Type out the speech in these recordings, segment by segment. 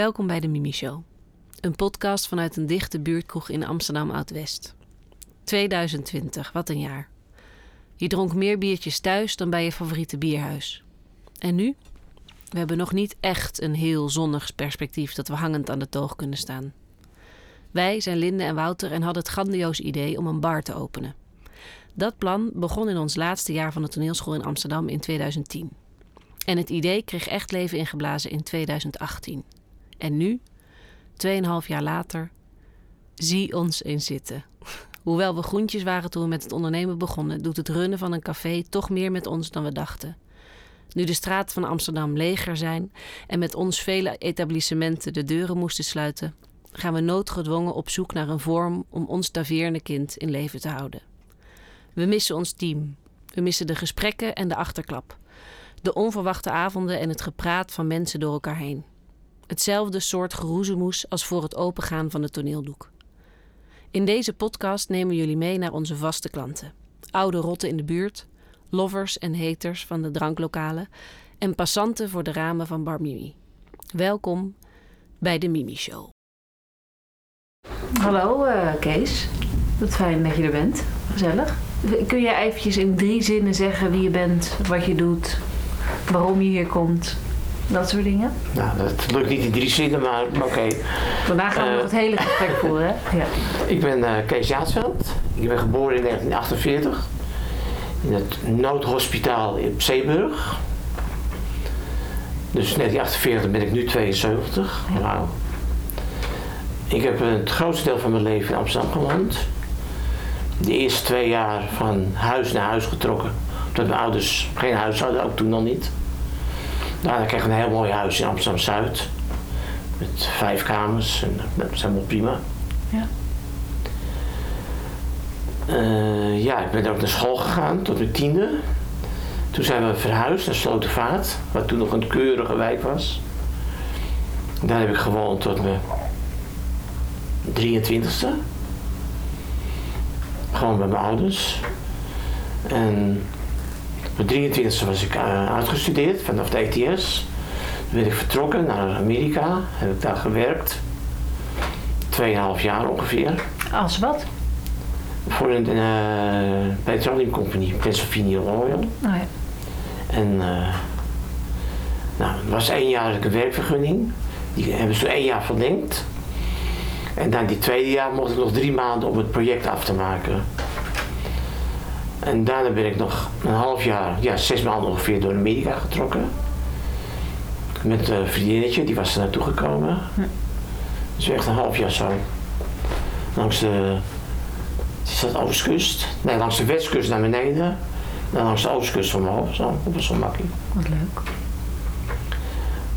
Welkom bij de Mimi Show. Een podcast vanuit een dichte buurtkroeg in Amsterdam Oud-West. 2020, wat een jaar. Je dronk meer biertjes thuis dan bij je favoriete bierhuis. En nu? We hebben nog niet echt een heel zonnig perspectief dat we hangend aan de toog kunnen staan. Wij zijn Linde en Wouter en hadden het grandioos idee om een bar te openen. Dat plan begon in ons laatste jaar van de toneelschool in Amsterdam in 2010. En het idee kreeg echt leven ingeblazen in 2018. En nu, 2,5 jaar later, zie ons eens zitten. Hoewel we groentjes waren toen we met het ondernemen begonnen, doet het runnen van een café toch meer met ons dan we dachten. Nu de straten van Amsterdam leger zijn en met ons vele etablissementen de deuren moesten sluiten, gaan we noodgedwongen op zoek naar een vorm om ons taveerne kind in leven te houden. We missen ons team. We missen de gesprekken en de achterklap. De onverwachte avonden en het gepraat van mensen door elkaar heen. Hetzelfde soort geroezemoes als voor het opengaan van het toneeldoek. In deze podcast nemen jullie mee naar onze vaste klanten. Oude rotten in de buurt, lovers en haters van de dranklokalen en passanten voor de ramen van Bar Mimi. Welkom bij de Mimi Show. Hallo uh, Kees, wat fijn dat je er bent. Gezellig. Kun je eventjes in drie zinnen zeggen wie je bent, wat je doet, waarom je hier komt, dat soort dingen? Nou, dat lukt niet in drie zinnen, maar oké. Okay. Vandaag gaan we nog het hele gesprek voeren, hè? Ja. Ik ben uh, Kees Jaatsveld. Ik ben geboren in 1948 in het noodhospitaal in Zeeburg. Dus 1948 ben ik nu 72. Ja. Wauw. Ik heb het grootste deel van mijn leven in Amsterdam gewoond. De eerste twee jaar van huis naar huis getrokken. Omdat mijn ouders geen huis hadden, ook toen nog niet. Daarna kreeg ik een heel mooi huis in Amsterdam-Zuid. Met vijf kamers. En dat was helemaal prima. Ja. Uh, ja, ik ben ook naar school gegaan tot mijn tiende. Toen zijn we verhuisd naar Slotervaart, wat toen nog een keurige wijk was. Daar heb ik gewoond tot mijn 23ste. Gewoon bij mijn ouders. En op mijn 23ste was ik uh, uitgestudeerd vanaf de ETS. Toen ben ik vertrokken naar Amerika. Heb ik daar gewerkt. Tweeënhalf jaar ongeveer. Als wat? Voor een uh, petroleum company, Pennsylvania Oil. Oh ja. En uh, nou, het was eenjarige werkvergunning. Die hebben ze één jaar verlengd. En dan die tweede jaar mocht ik nog drie maanden om het project af te maken. En daarna ben ik nog een half jaar, ja, zes maanden ongeveer door Amerika getrokken. Met een vriendinnetje, die was er naartoe gekomen. Hm. Dus echt een half jaar zo. Langs de, is dat oostkust? Nee, langs de westkust naar beneden. En langs de oostkust omhoog, zo. Dat was zo makkelijk. Wat leuk.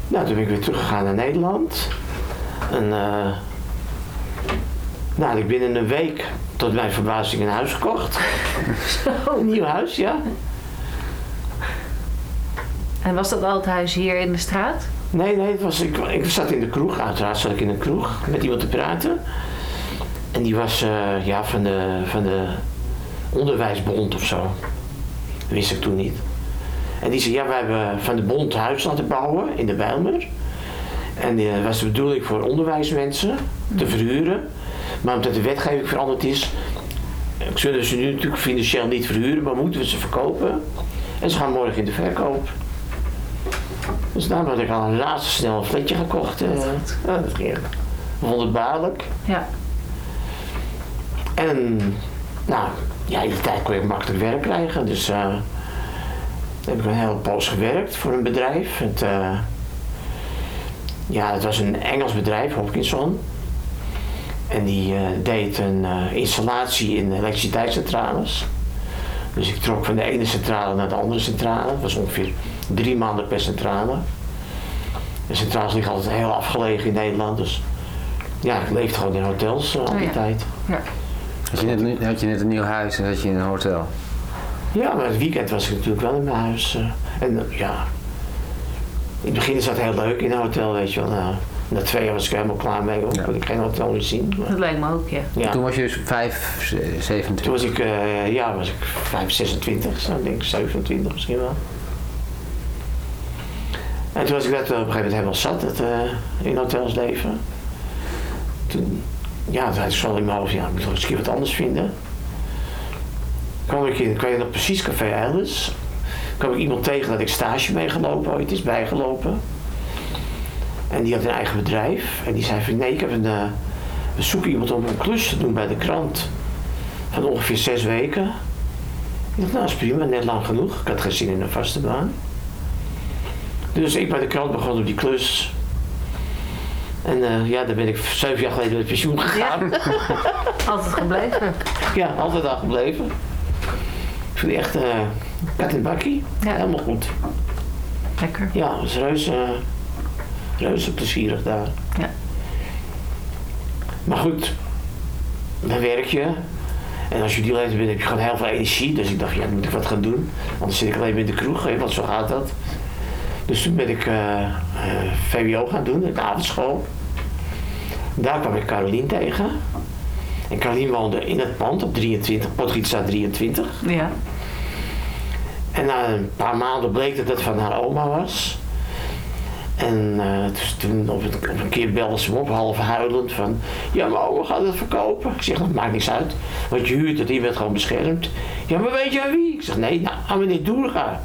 Nou, toen ben ik weer teruggegaan naar Nederland. En uh, nou, ik binnen een week tot mijn verbazing een huis gekocht. een nieuw huis, ja. En was dat al het huis hier in de straat? Nee, nee, het was, ik, ik zat in de kroeg. Uiteraard zat ik in een kroeg met iemand te praten. En die was uh, ja, van, de, van de onderwijsbond of zo. Dat wist ik toen niet. En die zei, ja, we hebben van de bond huis laten bouwen in de Bijlmer. En dat uh, was de bedoeling voor onderwijsmensen te verhuren. Maar omdat de wetgeving veranderd is, zullen ze nu natuurlijk financieel niet verhuren, maar moeten we ze verkopen. En ze gaan morgen in de verkoop. Dus daarom had ik al een laatste snel een fletje gekocht. Uh, ja, dat ging wonderbaarlijk. Ja. En nou, ja, in die tijd kon ik makkelijk werk krijgen. Dus uh, heb ik een hele poos gewerkt voor een bedrijf. Het, uh, ja, het was een Engels bedrijf, Hopkinson. En die uh, deed een installatie in elektriciteitscentrales. Dus ik trok van de ene centrale naar de andere centrale. Dat was ongeveer drie maanden per centrale. De centrales liggen altijd heel afgelegen in Nederland. Dus ja, ik leefde gewoon in hotels al die Oh ja. tijd. Ja. Had je, net, had je net een nieuw huis en zat je in een hotel? Ja, maar het weekend was ik natuurlijk wel in mijn huis. uh, en uh, ja, in het begin is dat heel leuk in een hotel, weet je wel. Na twee jaar was ik er helemaal klaar mee, want Ja. ik geen hotel meer zien. Maar, Dat lijkt me ook, ja. ja. Toen was je dus 5, 27. Toen was ik, uh, ja, was ik 5, 26, zo denk ik 27 misschien wel. En toen was ik dat op een gegeven moment helemaal zat, het, eh, in hotels leven. Toen, ja, toen had ik zo in mijn hoofd, ja, ik moet toch eens een keer wat anders vinden. kwam ik in, kan je nog precies Café Eilers, kwam ik iemand tegen dat ik stage meegelopen ooit is, bijgelopen. En die had een eigen bedrijf. En die zei van nee, ik heb een, eh, we zoeken iemand om een klus te doen bij de krant. Van ongeveer zes weken. Ik dacht, nou is prima, net lang genoeg. Ik had geen zin in een vaste baan. Dus ik bij de krant begon op die klus. En eh, ja, daar ben ik zeven jaar geleden met pensioen gegaan. Ja, Altijd gebleven. altijd al gebleven. Ik vind die echt eh kat in bakkie. Ja. Helemaal goed. Lekker. Ja, het was reuze, reuze plezierig daar. Ja. Maar goed, dan werk je. En als je die leeftijd bent, heb je gewoon heel veel energie. Dus ik dacht, ja, dan moet ik wat gaan doen. Anders zit ik alleen in de kroeg, want zo gaat dat. Dus toen ben ik eh, eh, VWO gaan doen, in de avondschool. Daar kwam ik Carolien tegen. En Carolien woonde in het pand op 23, Potgieterstraat 23. Ja. En na een paar maanden bleek dat het van haar oma was. En eh, dus toen op een, op een keer belde ze me op, half huilend, van... Ja, maar oma gaat het verkopen. Ik zeg, dat maakt niks uit. Want je huurt het, die werd gewoon beschermd. Ja, maar weet je aan wie? Ik zeg, nee, nou, aan meneer Doerga.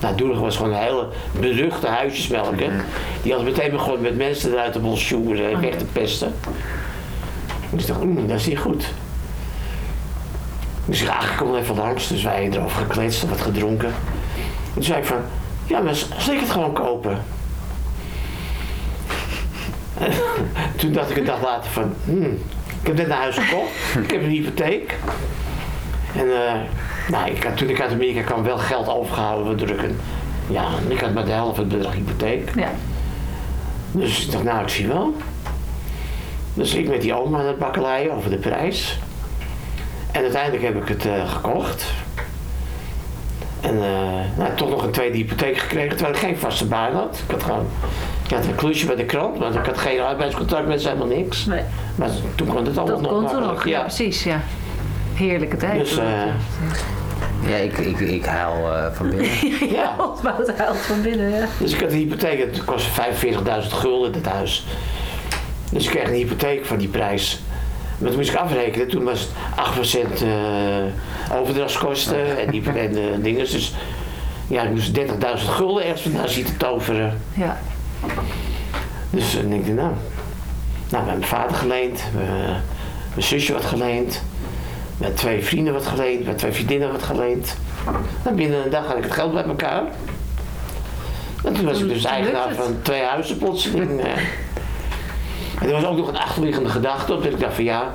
Nou, Doerga was gewoon een hele beruchte huisjesmelker. Die had meteen begonnen met mensen eruit te bolsjoeren en weg te pesten. Dus ik dacht, mm, dat is niet goed. Dus ik kom even langs. Dus wij erover gekletst en wat gedronken. En toen zei ik van, ja, maar zal ik het gewoon kopen? toen dacht ik een dag later van, hmm, ik heb net een huis gekocht. ik heb een hypotheek. En eh, nou, ik had, toen ik uit Amerika kwam wel geld overgehouden voor drukken. Ja, en ik had maar de helft van het bedrag hypotheek. Ja. Dus ik dacht, nou, ik zie wel. Dus ik met die oma aan het bakkeleien over de prijs. En uiteindelijk heb ik het eh, gekocht. En eh, nou, toch nog een tweede hypotheek gekregen, terwijl ik geen vaste baan had. Ik had gewoon ik had een klusje bij de krant, maar ik had geen arbeidscontract met ze, helemaal niks. Nee. Maar toen kon het allemaal Dat nog kon toen makkelijk. nog. Ja, precies. Ja. Heerlijke tijd. Dus eh, Ja, ik, ik, ik huil eh, van binnen. ja. Wout huilt van binnen, ja. Dus ik had een hypotheek, het kostte 45.000 gulden dit huis. Dus ik kreeg een hypotheek voor die prijs. Maar toen moest ik afrekenen, toen was het 8% eh overdrachtskosten en, die, en dingen. Dus ja, ik moest 30.000 gulden ergens vandaan zien te toveren. Ja. Dus dan denk ik, nou, nou, bij mijn vader geleend, bij mijn zusje wat geleend, bij twee vrienden wat geleend, bij twee vriendinnen wat geleend. Dan binnen een dag had ik het geld bij elkaar. En toen was ik dus Toen eigenaar van twee huizen plotseling. eh. En er was ook nog een achterliggende gedachte op, dat ik dacht van ja,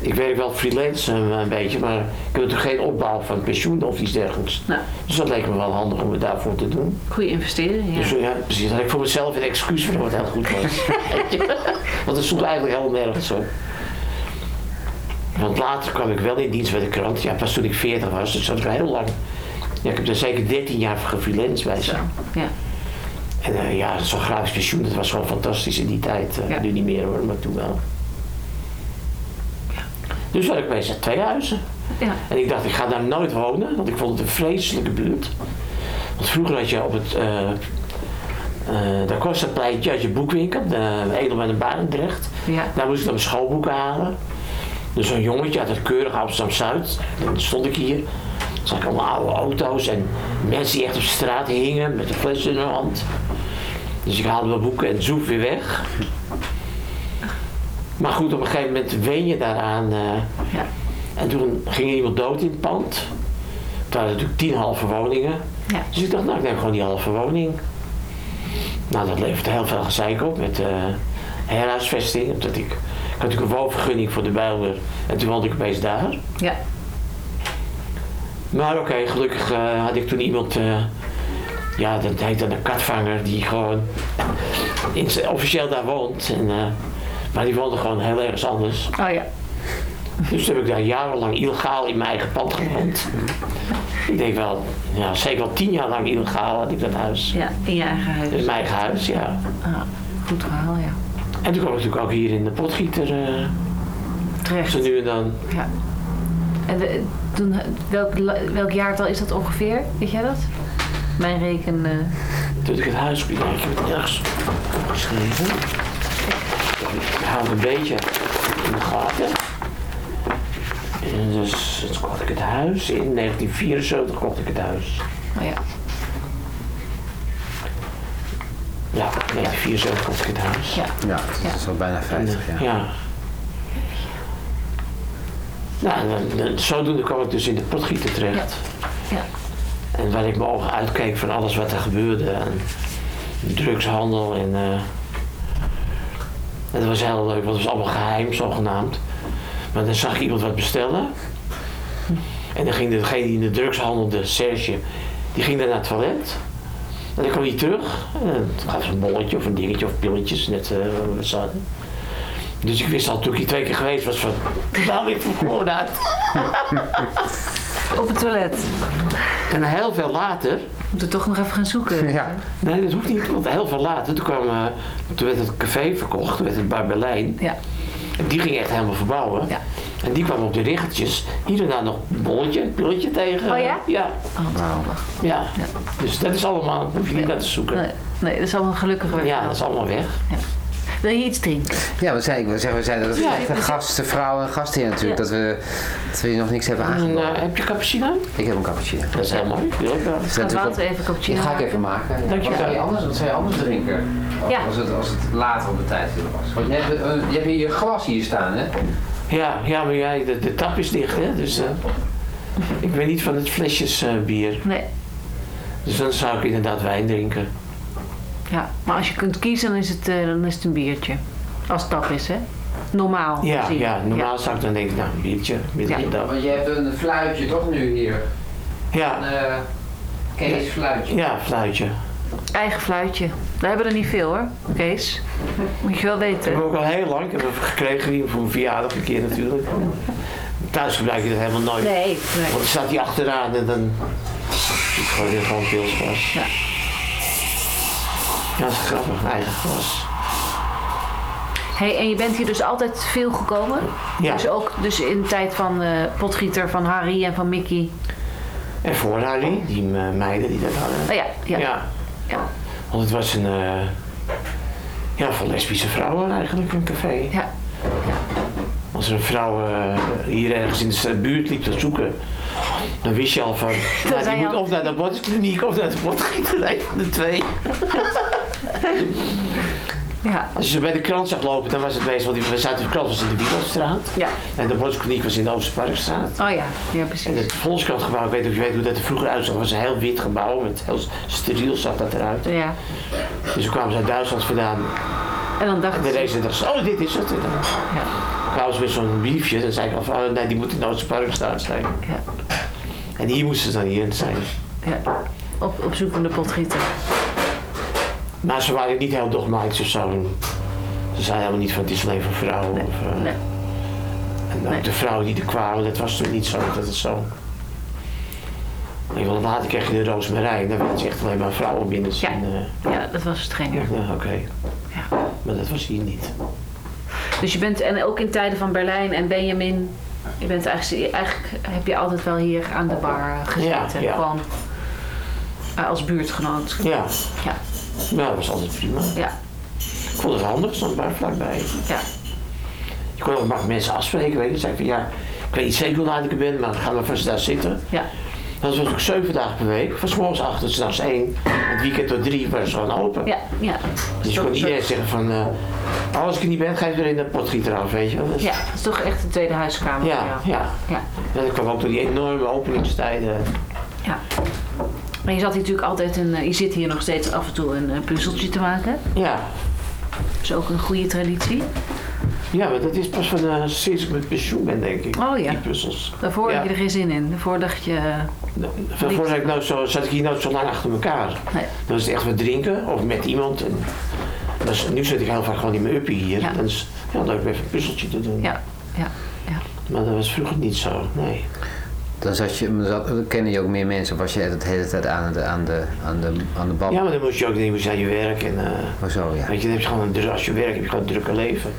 ik werk wel freelance eh, een beetje, maar ik heb natuurlijk geen opbouw van pensioen of iets dergelijks. Nou, Dus dat leek me wel handig om het daarvoor te doen. goede investering, ja. Dus ja, precies. Dat ik voor mezelf een excuus voor wat heel goed was. Want het stond eigenlijk helemaal nergens op. Want later kwam ik wel in dienst bij de krant. Ja, pas toen ik 40 was, dus dat was heel lang. Ja, ik heb er zeker 13 jaar gefreelanced bij ze. Ja. En eh, ja, zo'n gratis pensioen, dat was gewoon fantastisch in die tijd. Eh, Ja. Nu niet meer hoor, maar toen wel. Dus had ik bezig twee huizen. Ja. En ik dacht, ik ga daar nooit wonen, want ik vond het een vreselijke buurt. Want vroeger had je op het, eh daar kost het pleintje, had je boekwinkel, de Edelman en Barendrecht. Ja. Daar moest ik dan mijn schoolboeken halen. Dus zo'n jongetje uit het keurige Amsterdam-Zuid, dan stond ik hier. Dan zag ik allemaal oude auto's en mensen die echt op straat hingen met een fles in hun hand. Dus ik haalde mijn boeken en zoef weer weg. Maar goed, op een gegeven moment wen je daaraan. eh, Ja. en toen ging er iemand dood in het pand. Het waren natuurlijk tien halve woningen. Ja. Dus ik dacht, nou, ik neem gewoon die halve woning. Nou, dat leverde heel veel gezeik op met eh herhuisvesting. Omdat ik, ik had natuurlijk een woonvergunning voor de Bijlmer. En toen woonde ik opeens daar. Ja. Maar oké, gelukkig eh, had ik toen iemand... ja, dat heet dan een katvanger. Die gewoon in, officieel daar woont. En, maar die woonde gewoon heel ergens anders. Oh ja. Dus toen heb ik daar jarenlang illegaal in mijn eigen pand gewoond. Ik denk wel, ja, zeker wel tien jaar lang illegaal had ik dat huis. Ja, in je eigen huis. In mijn eigen huis, ja. Ah, goed verhaal, ja. En toen kwam ik natuurlijk ook hier in de potgieter, eh, Terecht. zo nu en dan. Ja. En de- toen, welk, welk jaartal is dat ongeveer? Weet jij dat? Mijn reken... eh, Toen ik het huis op, ik heb het ergens opgeschreven. Ik hou het een beetje in de gaten. En dus kocht ik het huis. In 1974 kocht ik het huis. Oh ja. Ja, 1974 kocht ik het huis. Ja. Ja, dat is al bijna 50 jaar. Ja. Nou, en zodoende kwam ik dus in de potgieter terecht. Ja. En waar ik mijn ogen uitkeek van alles wat er gebeurde. En drugshandel en... eh, en dat was heel leuk, want het was allemaal geheim, zogenaamd. Maar dan zag ik iemand wat bestellen. En dan ging degene die in de drugshandel, de Serge, die ging dan naar het toilet. En dan kwam hij terug. En dan gaf ze een bolletje of een dingetje of pilletjes, net eh, waar we zaten. Dus ik wist al toen ik hier twee keer geweest was van, weer van gewoon uit. Op het toilet. En heel veel later, Moet er toch nog even gaan zoeken. Ja. nee dat hoeft niet, want heel veel later, toen, kwam, eh, toen werd het café verkocht, toen werd het bij Berlijn. Ja. En die ging echt helemaal verbouwen. Ja. En die kwam op de richtertjes hier en daar nog een bolletje, een pilletje tegen. Oh ja? Ja, Oh, handig. ja. Dus dat is allemaal, hoef je niet naar te zoeken. Nee, nee, dat is allemaal gelukkig weg. Ja, dat is allemaal weg. Wil je iets drinken? Ja, we zijn, we zeggen, we zijn dat we Ja, echt een gasten, vrouw en gastheer natuurlijk. Ja. Dat, we, dat we je nog niks hebben En, eh, heb je cappuccino? Ik heb een cappuccino. Dat is heel mooi. Ik. Dat is Gaat Wouter even cappuccino Die ga ik even maken. Dankjewel. Wat zou je anders, wat zou je anders drinken? Ja. Als, het, als het later op de tijd was. Want je hebt, eh, je hebt hier je glas hier staan, hè? Ja, ja maar jij, de, de tap is dicht, hè? Dus eh, ik ben niet van het flesjes eh, bier. Nee. Dus dan zou ik inderdaad wijn drinken. Ja, maar als je kunt kiezen, dan is het, eh, dan is het een biertje. Als het tap is, hè? Normaal. Ja, gezien. ja, normaal zou ik dan denken, nou, een biertje, midden de dag. Want je hebt een fluitje toch nu hier? Ja, Een uh, Kees fluitje. ja, fluitje. Eigen fluitje. We hebben er niet veel hoor, Kees. Moet je wel Ik weten. heb ook al heel lang, ik heb hem gekregen hier voor verjaardag een keer natuurlijk. Thuis gebruik je dat helemaal nooit. Nee, nee. Want dan staat hij achteraan en dan ik gooi er gewoon pilsglas. Ja. Ja, dat is grappig, eigen glas. Hey, en je bent hier dus altijd veel gekomen? Ja. Dus ook dus in de tijd van eh, potgieter, van Harry en van Mickey. En voor Harry, die meiden die dat hadden. Oh ja, ja. Ja, ja. want het was een, eh, ja, van lesbische vrouwen eigenlijk, een café. ja. Als er een vrouw eh, hier ergens in de buurt liep te zoeken, dan wist je al van, nou, die moet al. of naar de botskliniek of naar de potgieterij van de twee. ja. Als je ze bij de krant zag lopen, dan was het meestal, die, we zaten de krant was in de Wielandstraat Ja. en de botskliniek was in de Oosterparkstraat. Oh ja, ja En precies. het Volkskrantgebouw, ik weet niet of je weet hoe dat er vroeger uitzag, was een heel wit gebouw, met heel steriel zag dat eruit. Ja. Dus toen kwamen ze uit Duitsland vandaan En dan dacht en de ik... dacht ze, oh dit is het. En dan Ja. kwamen ze met zo'n briefje, dan zei ik al van, oh, nee die moet in de Oosterparkstraat zijn. Ja. En hier moesten ze dan hier zijn. ja. Op, op zoek naar de potgieter. Maar ze waren niet heel dogmatisch of zo. Ze zeiden helemaal niet van het is alleen voor vrouwen. Nee. Of, eh, Nee. En ook Nee. de vrouwen die er kwamen, dat was toen niet zo. Dat het zo. En later kreeg je de roosmarijn, daar werden ze echt alleen maar vrouwen binnen zien. Ja. eh. Ja, dat was streng. ja, nou, oké. Ja. Maar dat was hier niet. Dus je bent, en ook in tijden van Berlijn en Benjamin, je bent eigenlijk, eigenlijk heb je altijd wel hier aan de bar eh, gezeten. Ja, ja. Gewoon eh, als buurtgenoot. Ja, Ja, ja, dat was altijd prima. ja, Ik vond het handig, stond daar vlakbij. ja. Je kon ook makkelijk mensen afspreken, weet je. Zei van ja, ik weet niet zeker hoe laat ik er ben, maar ga maar vast daar zitten. ja. Dat was ook zeven dagen per week. Van morgens acht tot 's nachts één. Het weekend tot drie was gewoon open. Ja, ja. Dus je kon iedereen zeggen van, eh, als ik er niet ben, ga je weer in de potgieter af, weet je wel. Dus- Ja, dat is toch echt een tweede huiskamer ja, ja. Ja, En dat kwam ook door die enorme openingstijden. ja. Maar je zat hier natuurlijk altijd een, eh, je zit hier nog steeds af en toe een eh, puzzeltje te maken. Ja, Dat is ook een goede traditie. Ja maar dat is pas van eh, sinds ik met pensioen ben, denk ik. Oh ja. Die puzzels. Daarvoor Ja. had je er geen zin in. Daarvoor dacht je, eh, Van voor zat ik, nou zo, zat ik hier nooit zo lang achter elkaar. nee. Dan is het echt wat drinken of met iemand. En, dus, nu zit ik heel vaak gewoon in mijn uppie hier. Ja. Dan is ja, leuk om even een puzzeltje te doen. Ja, ja, ja. Maar dat was vroeger niet zo, nee. Dan, zat je, dan zat- kennen je ook meer mensen. Was je de hele tijd aan de, aan de, aan de, aan de bal. Ja, maar dan moest je ook denken, moest je aan je werk. En, eh, Oh zo, ja. Weet je, dan heb je gewoon een, als je werkt heb je gewoon een drukke leven.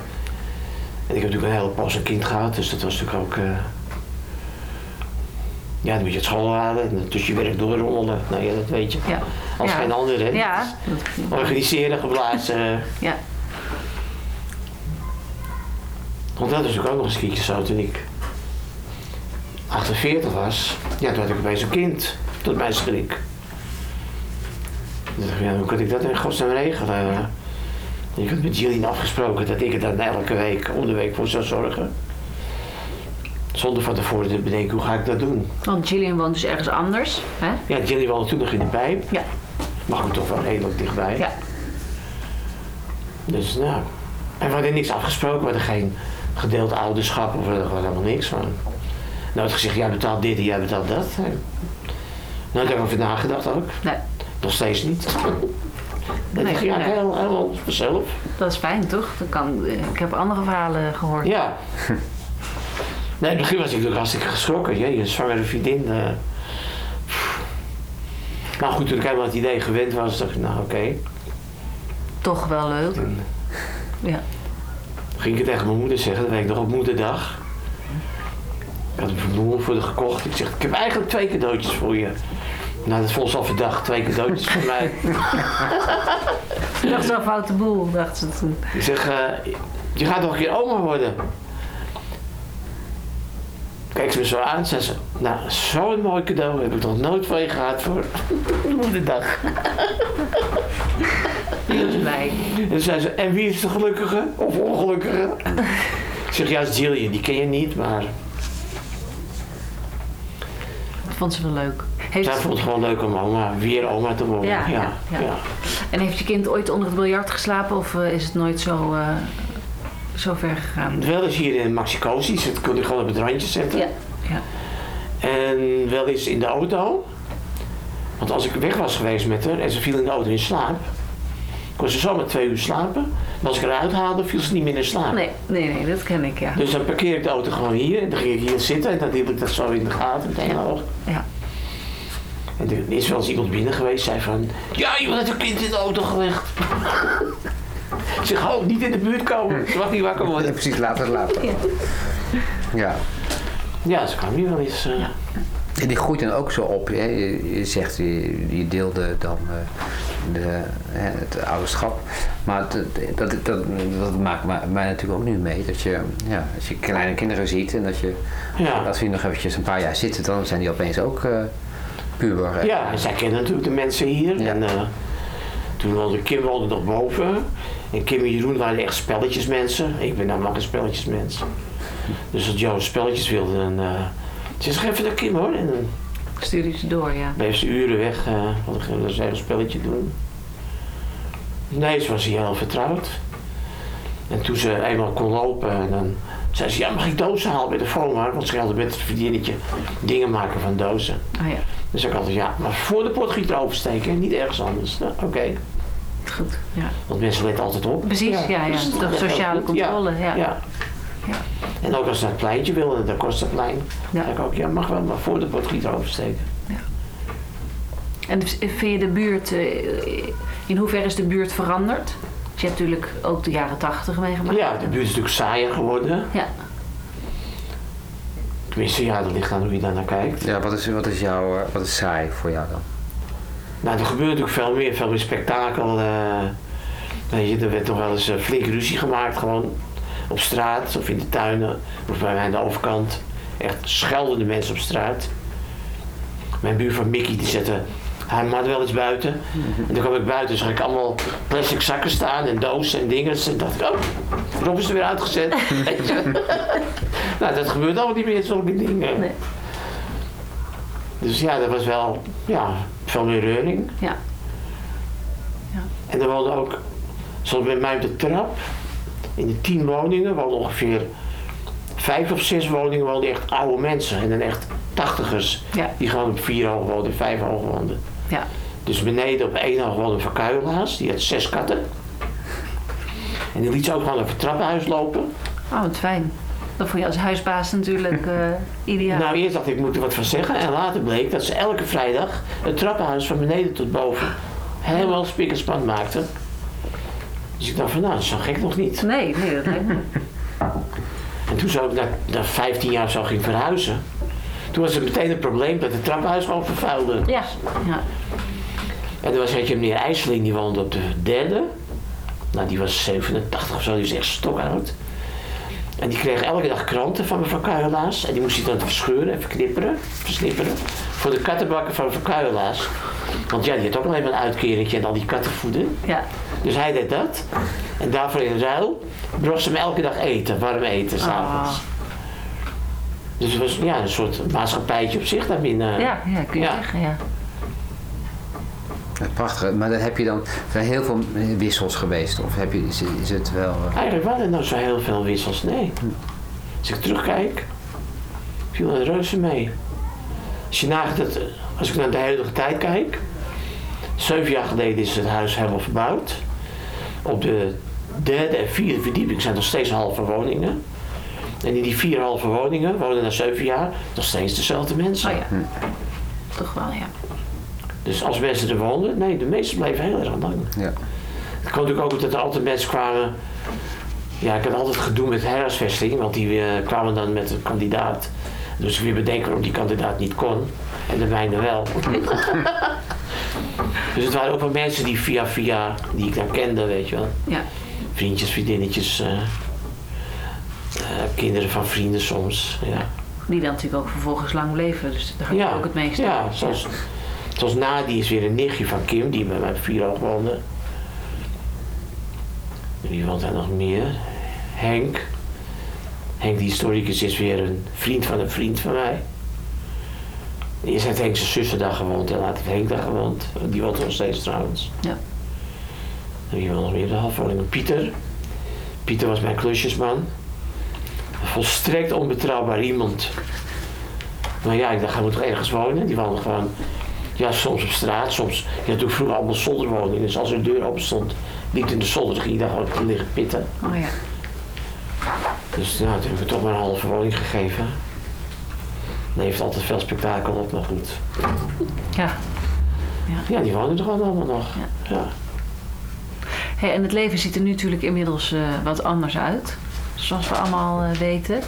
En ik heb natuurlijk een hele pas een kind gehad, dus dat was natuurlijk ook... eh, ja, dan moet je het school halen en tussen je werk doorrommelen. Nou ja, dat weet je. ja. Als Ja. geen ander, hè? Ja. Organiseren, geblazen. Ja. Want dat is natuurlijk ook nog eens een keertje zo. Toen ik 48 was, ja, toen had ik opeens een kind. Tot mijn schrik. Ik, ja, hoe kan ik dat in godsnaam regelen? Ik had met Jillian afgesproken dat ik er dan elke week, om de week voor zou zorgen. Zonder van tevoren te bedenken, hoe ga ik dat doen? Want Gillian woont dus ergens anders. Hè? Ja, Jillian woonde toen nog in de pijp. Ja. Mag ik toch wel redelijk dichtbij. Ja. Dus nou, en we hadden niks afgesproken, we hadden geen gedeeld ouderschap of we hadden gewoon helemaal niks van. Nou had gezegd, jij betaalt dit en jij betaalt dat. Nou, daar heb ik over nagedacht ook. Nee, Nog steeds niet. Dat Nee, ging eigenlijk helemaal, vanzelf. dat is fijn toch? Dat kan, eh, ik heb andere verhalen gehoord. Ja. Nee, in het begin was ik natuurlijk hartstikke geschrokken. Jee, een zwangere vriendin. eh. Maar goed, toen ik helemaal het idee gewend was, dacht ik, nou oké. Toch wel leuk. Toen Ja. ging ik het tegen mijn moeder zeggen, dat weet ik nog op moederdag. Ik had een bloemen voor haar gekocht. Ik zeg, ik heb eigenlijk twee cadeautjes voor je. Nou, dat vond ze al verdacht, twee cadeautjes voor mij. Dacht zo'n foute boel, dacht ze toen. Ik zeg, eh, je gaat nog een keer oma worden. Kijk ze me zo aan, zei ze, nou, zo'n mooi cadeau heb ik nog nooit van je gehad voor moederdag. Die was blij. En zei ze, en wie is de gelukkige of ongelukkige? Ik zeg, juist Jillian, die ken je niet, maar vond ze wel leuk. Heeft, zij vond het gewoon leuk om oma, weer oma te worden. Ja, ja, ja, ja. ja. En heeft je kind ooit onder het biljart geslapen of eh, is het nooit zo, eh, zo ver gegaan? Wel eens hier in Maxicosis, dat kon ik gewoon op het randje zetten. Ja. ja. En wel eens in de auto. Want als ik weg was geweest met haar en ze viel in de auto in slaap, kon ze zomaar twee uur slapen. Maar als ik eruit haalde, viel ze niet meer in slaap. Nee, nee, nee, dat ken ik, ja. Dus dan parkeer ik de auto gewoon hier en dan ging ik hier zitten en dan hield ik dat zo in de gaten met één Ja. oog. Ja. En er is wel eens iemand binnen geweest, zei van, ja, iemand heeft een kind in de auto gelegd. ik zeg, oh, niet in de buurt komen, ze mag niet wakker Ja, worden. precies, later, later. Ja. Ja. Ja, ze kwam hier wel eens. eh, En die groeit dan ook zo op. Hè? Je, je zegt, je, je deelde dan eh, de, hè, het ouderschap. Maar dat, dat, dat, dat maakt mij, mij natuurlijk ook nu mee. Dat je, ja, als je kleine kinderen ziet en dat je, Ja. als die nog eventjes een paar jaar zitten, dan zijn die opeens ook eh puber. Ja, zij kennen natuurlijk de mensen hier. Ja. En eh, toen woonde Kim woonde nog boven. En Kim en Jeroen waren echt spelletjesmensen. Ik ben namelijk een spelletjesmens. Dus als Joe spelletjes wilde, dan... ze zeg even naar Kim hoor. En dan Stuur je ze door, ja. bleef ze uren weg. eh want ze een spelletje doen. Nee, ze was hier heel vertrouwd. En toen ze eenmaal kon lopen, en dan zei ze... Ja, mag ik dozen halen bij de FOMA? Want ze hadden met het vriendinnetje dingen maken van dozen. Oh ja, Dus ik altijd, ja, maar voor de potgieter oversteken en niet ergens anders. Nou, oké. goed. Ja. Want mensen letten altijd op. Precies, ja, ja. dus De is sociale controle, ja. ja. Ja. En ook als ze naar het pleintje wilden, naar Kostaplein, Ja. zeg ik ook, ja, mag wel, maar voor de potgieter oversteken. En vind je de buurt, eh, in hoeverre is de buurt veranderd? Dus je hebt natuurlijk ook de jaren tachtig meegemaakt. Ja, de buurt is natuurlijk saaier geworden. Ja. Tenminste, ja, dat ligt aan hoe je daar naar kijkt. Ja, wat is, wat is jouw, eh, wat is saai voor jou dan? Nou, er gebeurt natuurlijk veel meer, veel meer spektakel. eh weet je, er werd nog wel eens eh, flink ruzie gemaakt, gewoon op straat of in de tuinen of bij mij aan de overkant. Echt scheldende mensen op straat. Mijn buurvrouw Mickey die zette haar man wel eens buiten. En dan kwam ik buiten, zag ik allemaal plastic zakken staan en dozen en dingen. En dacht ik, oh, Rob is er weer uitgezet. Nou, dat gebeurt allemaal niet meer, zulke dingen. Nee. Dus ja, dat was wel, ja, veel meer reuring. Ja. En er woonden ook, zoals bij mij op de trap, in de tien woningen woonden ongeveer vijf of zes woningen woonden echt oude mensen. En dan echt tachtigers, Ja. die gewoon op vier hoog woonden, vijf hoog woonden. Ja. Dus beneden op één hoog woonde een verkuilaars, die had zes katten. En die liet ze ook gewoon over het trappenhuis lopen. Oh, wat fijn. Dat vond je als huisbaas natuurlijk eh, ideaal. Nou, eerst dacht ik, ik moet er wat van zeggen. En later bleek dat ze elke vrijdag het trappenhuis van beneden tot boven helemaal spik en maakten. Dus ik dacht van, nou, dat is zo gek nog niet. Nee, nee, dat lijkt me. En toen zo na, na 15 jaar zo ging verhuizen, toen was het meteen een probleem dat het trappenhuis gewoon vervuilde. Ja. ja. En er was eentje meneer IJsseling, die woonde op de derde. Nou, die was 87 of zo, die is echt stokoud. En die kreeg elke dag kranten van mevrouw Kuijelaars. En die moest hij dan verscheuren en verknipperen, versnipperen. Voor de kattenbakken van mevrouw Kuijelaars. Want ja, die had ook nog even een uitkeringje en al die katten voeden. Ja. Dus hij deed dat. En daarvoor in ruil bracht ze hem elke dag eten, warm eten, s'avonds. Ah. Dus het was ja, een soort maatschappijtje op zich daarbinnen. Ja, ja, kun je Ja. zeggen, ja. Prachtig. Maar dan heb je dan zijn heel veel wissels geweest? Of heb je, is, is het wel... eh, Eigenlijk waren er nou zo heel veel wissels, nee. Als ik terugkijk, viel er reuze mee. Als je nagaat dat, als ik naar de huidige tijd kijk, zeven jaar geleden is het huis helemaal verbouwd. Op de derde en vierde verdieping zijn nog steeds halve woningen. En in die vier halve woningen wonen na zeven jaar nog steeds dezelfde mensen. Oh ja. Toch wel, ja. Dus als mensen er woonden, nee, de meesten bleven heel erg lang. ja. Het kwam natuurlijk ook dat er altijd mensen kwamen. Ja, ik had altijd gedoe met herhuisvesting, want die eh, kwamen dan met een kandidaat. Dus ik weer bedenken waarom die kandidaat niet kon. En de mijne wel. dus het waren ook wel mensen die via via, die ik dan kende, weet je wel. Ja. Vriendjes, vriendinnetjes, eh, eh, kinderen van vrienden soms. Ja, Die dan natuurlijk ook vervolgens lang leven. Dus daar ga ja, ook het meeste ja zoals, zoals Nadie is weer een nichtje van Kim, die bij mij op Vierhoog woonde. Wie woont daar nog meer? Henk. Henk, die historicus, is weer een vriend van een vriend van mij. Eerst heeft Henk zijn zuster daar gewoond en later heeft Henk daar gewoond. Die woont nog steeds trouwens. Ja. En wie woont nog meer de halfwoning? Pieter. Pieter was mijn klusjesman. Een volstrekt onbetrouwbaar iemand. Maar ja, ik dacht, hij moet toch ergens wonen? Die woonde gewoon, ja, soms op straat, soms. Had natuurlijk vroeger allemaal zolderwoningen. Dus als er een deur open stond, liep in de zolder, ging je daar gewoon liggen pitten. Oh ja. Dus nou, toen heb ik toch maar een halve woning gegeven. Heeft altijd veel spektakel op, maar goed. Ja. Ja, die wonen er gewoon allemaal nog. Ja. Ja. Hey, en het leven ziet er nu natuurlijk inmiddels eh, wat anders uit. Zoals we allemaal eh, weten.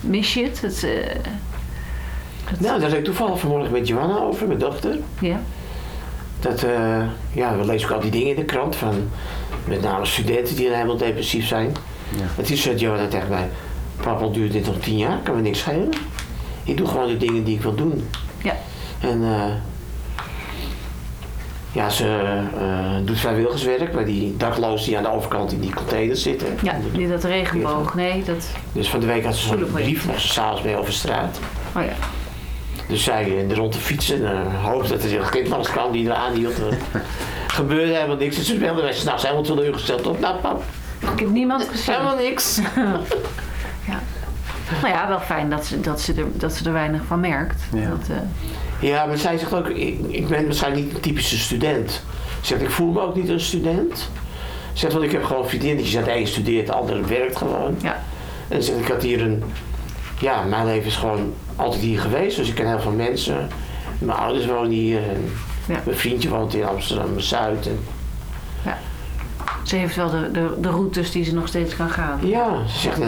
Mis je het? het, eh, het- Nou, daar had ik toevallig vanmorgen met Johanna over, mijn dochter. ja. Dat, eh, ja, we lezen ook al die dingen in de krant van met name studenten die helemaal depressief zijn. Ja. Het is, zei Johanna tegen mij, papa duurt dit nog tien jaar, kan me niks schelen. Ik doe gewoon de dingen die ik wil doen. Ja. En eh, ja, ze eh, doet vrijwilligerswerk bij die daklozen die aan de overkant in die containers zitten. ja, niet dat regenboog. Nee, dat... Dus van de week had ze zo'n brief, ze s'avonds mee over straat. Oh ja. Dus zij eh, rond te fietsen en uh, hoopte dat er zich kind langs kwam die er aanhield. Er gebeurde helemaal niks. En ze speelden wij s'nachts helemaal teleurgesteld op. Nou pap, Ik heb niemand gezien. helemaal niks. Nou ja, wel fijn dat ze, dat ze, er, dat ze er weinig van merkt. Ja. Dat, eh, Ja, maar zij zegt ook, ik, ik ben waarschijnlijk niet een typische student. Ze zegt, ik voel me ook niet een student. Ze zegt, want ik heb gewoon vriendinnetjes. De een studeert, de ander werkt gewoon. ja. En ze zegt, ik had hier een... Ja, mijn leven is gewoon altijd hier geweest. Dus ik ken heel veel mensen. Mijn ouders wonen hier. En Ja. Mijn vriendje woont in Amsterdam-Zuid. En Ze heeft wel de, de, de routes die ze nog steeds kan gaan. Ja, ze zegt,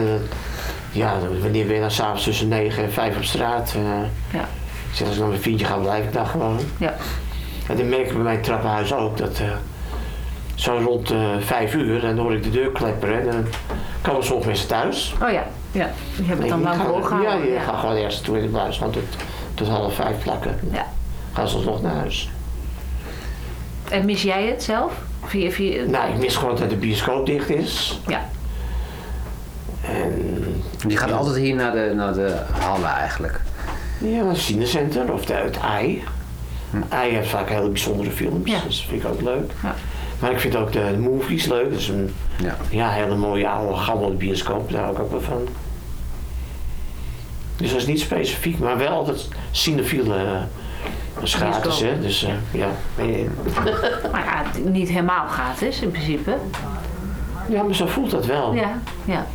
ja, wanneer ben je dan s'avonds tussen 9 en 5 op straat? eh Ja. ik zeg, als ik naar mijn vriendje ga, blijf ik daar gewoon. Ja. En dan merk ik bij mijn trappenhuis ook dat eh, zo rond eh 5 uur, dan hoor ik de deur klepperen en dan komen sommige mensen thuis. Oh ja. Ja. Die hebben het dan lang volgehouden. Ja, die gaan gewoon ergens toe in de buis, gewoon tot, tot half vijf plakken. Ja. Gaan ze alsnog naar huis. En mis jij het zelf? Via, via, Nou, ik mis gewoon dat de bioscoop dicht is. Ja. En Je gaat altijd hier naar de, naar de hallen eigenlijk. Ja, het cinecenter of de, het ei. Ei heeft vaak hele bijzondere films, Ja. dus dat vind ik ook leuk. Ja. Maar ik vind ook de movies leuk. Dat is een Ja. ja, hele mooie oude gammele bioscoop, daar hou ik ook wel van. Dus dat is niet specifiek, maar wel altijd cinefiele uh, is gratis, Bioscoop. hè. Dus eh, ja, ben je in. Maar ja, niet helemaal gratis in principe. ja, maar zo voelt dat wel. Ja. Ja.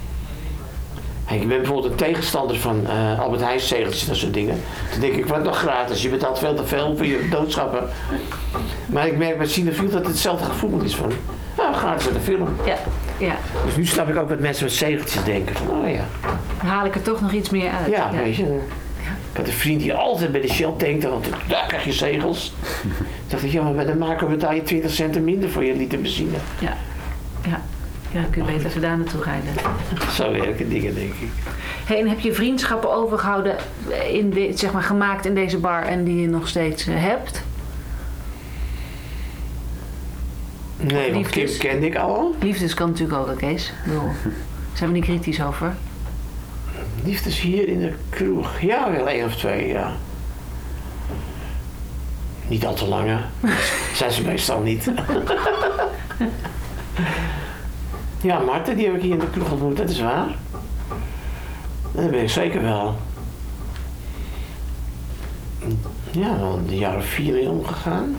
Ik ben bijvoorbeeld een tegenstander van eh, Albert Heijn zegeltjes en dat soort dingen. Dan denk ik, wat nog gratis? Je betaalt veel te veel voor je doodschappen. Maar ik merk bij Cinefiel dat het hetzelfde gevoel is van, nou, gratis naar de film. Ja. Ja. Dus nu snap ik ook wat mensen met zegeltjes denken. Van, oh ja, Dan haal ik er toch nog iets meer uit. ja, weet je. Ik had een vriend die altijd bij de Shell tankte, want daar krijg je zegels. Ik dacht ik, ja, maar bij de maker betaal je 20 cent minder voor je liter benzine. Ja. Ja. Ja, dan kun je beter even daar naartoe rijden. Zo werken dingen, denk ik. Hey, en heb je vriendschappen overgehouden, in de, zeg maar gemaakt in deze bar en die je nog steeds eh, hebt? Nee, want Kim kende ik al. Liefdes kan natuurlijk ook, Kees. Bedoel, Zijn we niet kritisch over? Liefdes hier in de kroeg. Ja, wel één of twee, ja. Niet al te lange. Zijn ze meestal niet. ja, Marten, die heb ik hier in de kroeg ontmoet, dat is waar. Dat ben ik zeker wel. Ja, wel een jaar of vier omgegaan.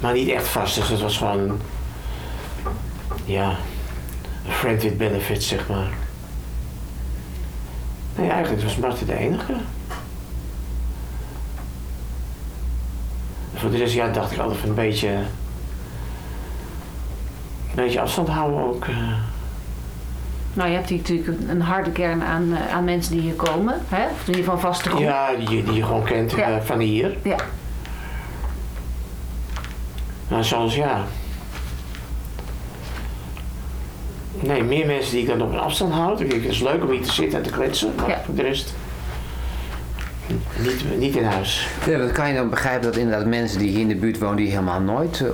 Maar niet echt vast, dus het was gewoon een... Ja, een friend with benefits, zeg maar. Nee, eigenlijk was Marten de enige. Voor de rest, ja, dacht ik altijd een beetje... Een beetje afstand houden ook. eh. Nou, je hebt hier natuurlijk een- harde kern aan, eh, aan mensen die hier komen. Hè? Of in ieder geval een vaste groep. Ja, die, die je gewoon kent Ja. eh, van hier. Ja. Maar zoals, ja... Nee, meer mensen die ik dan op een afstand houd. Ik denk, Het is leuk om hier te zitten en te kletsen, maar Ja. voor de rest... Niet, niet in huis. Ja, dat kan je dan begrijpen dat inderdaad mensen die hier in de buurt wonen, die helemaal nooit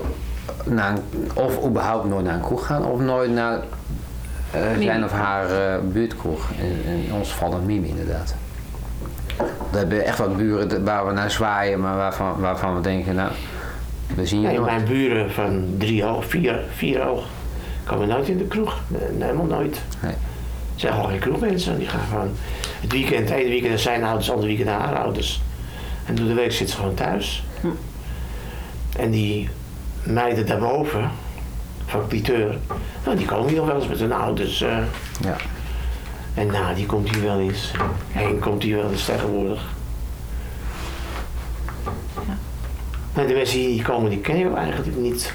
naar een, of überhaupt nooit naar een kroeg gaan, of nooit naar eh, zijn of haar eh, buurtkroeg. In, in ons geval dan Mimi inderdaad. We hebben echt wat buren waar we naar zwaaien, maar waarvan, waarvan we denken, nou, we zien je Nee, nooit. mijn buren van drie hoog, vier, vier komen nooit in de kroeg. Helemaal nooit. Nee. Het zijn gewoon geen kroegmensen. Die gaan gewoon het weekend, het ene weekend naar zijn ouders, het andere weekend naar haar ouders. En door de week zitten ze gewoon thuis. En die meiden daarboven, van Cliteur, nou, die komen hier nog wel eens met hun ouders. eh. Ja. en nou, die komt hier wel eens. Henk komt hier wel eens tegenwoordig. Nee, de mensen die hier komen, die ken je eigenlijk niet.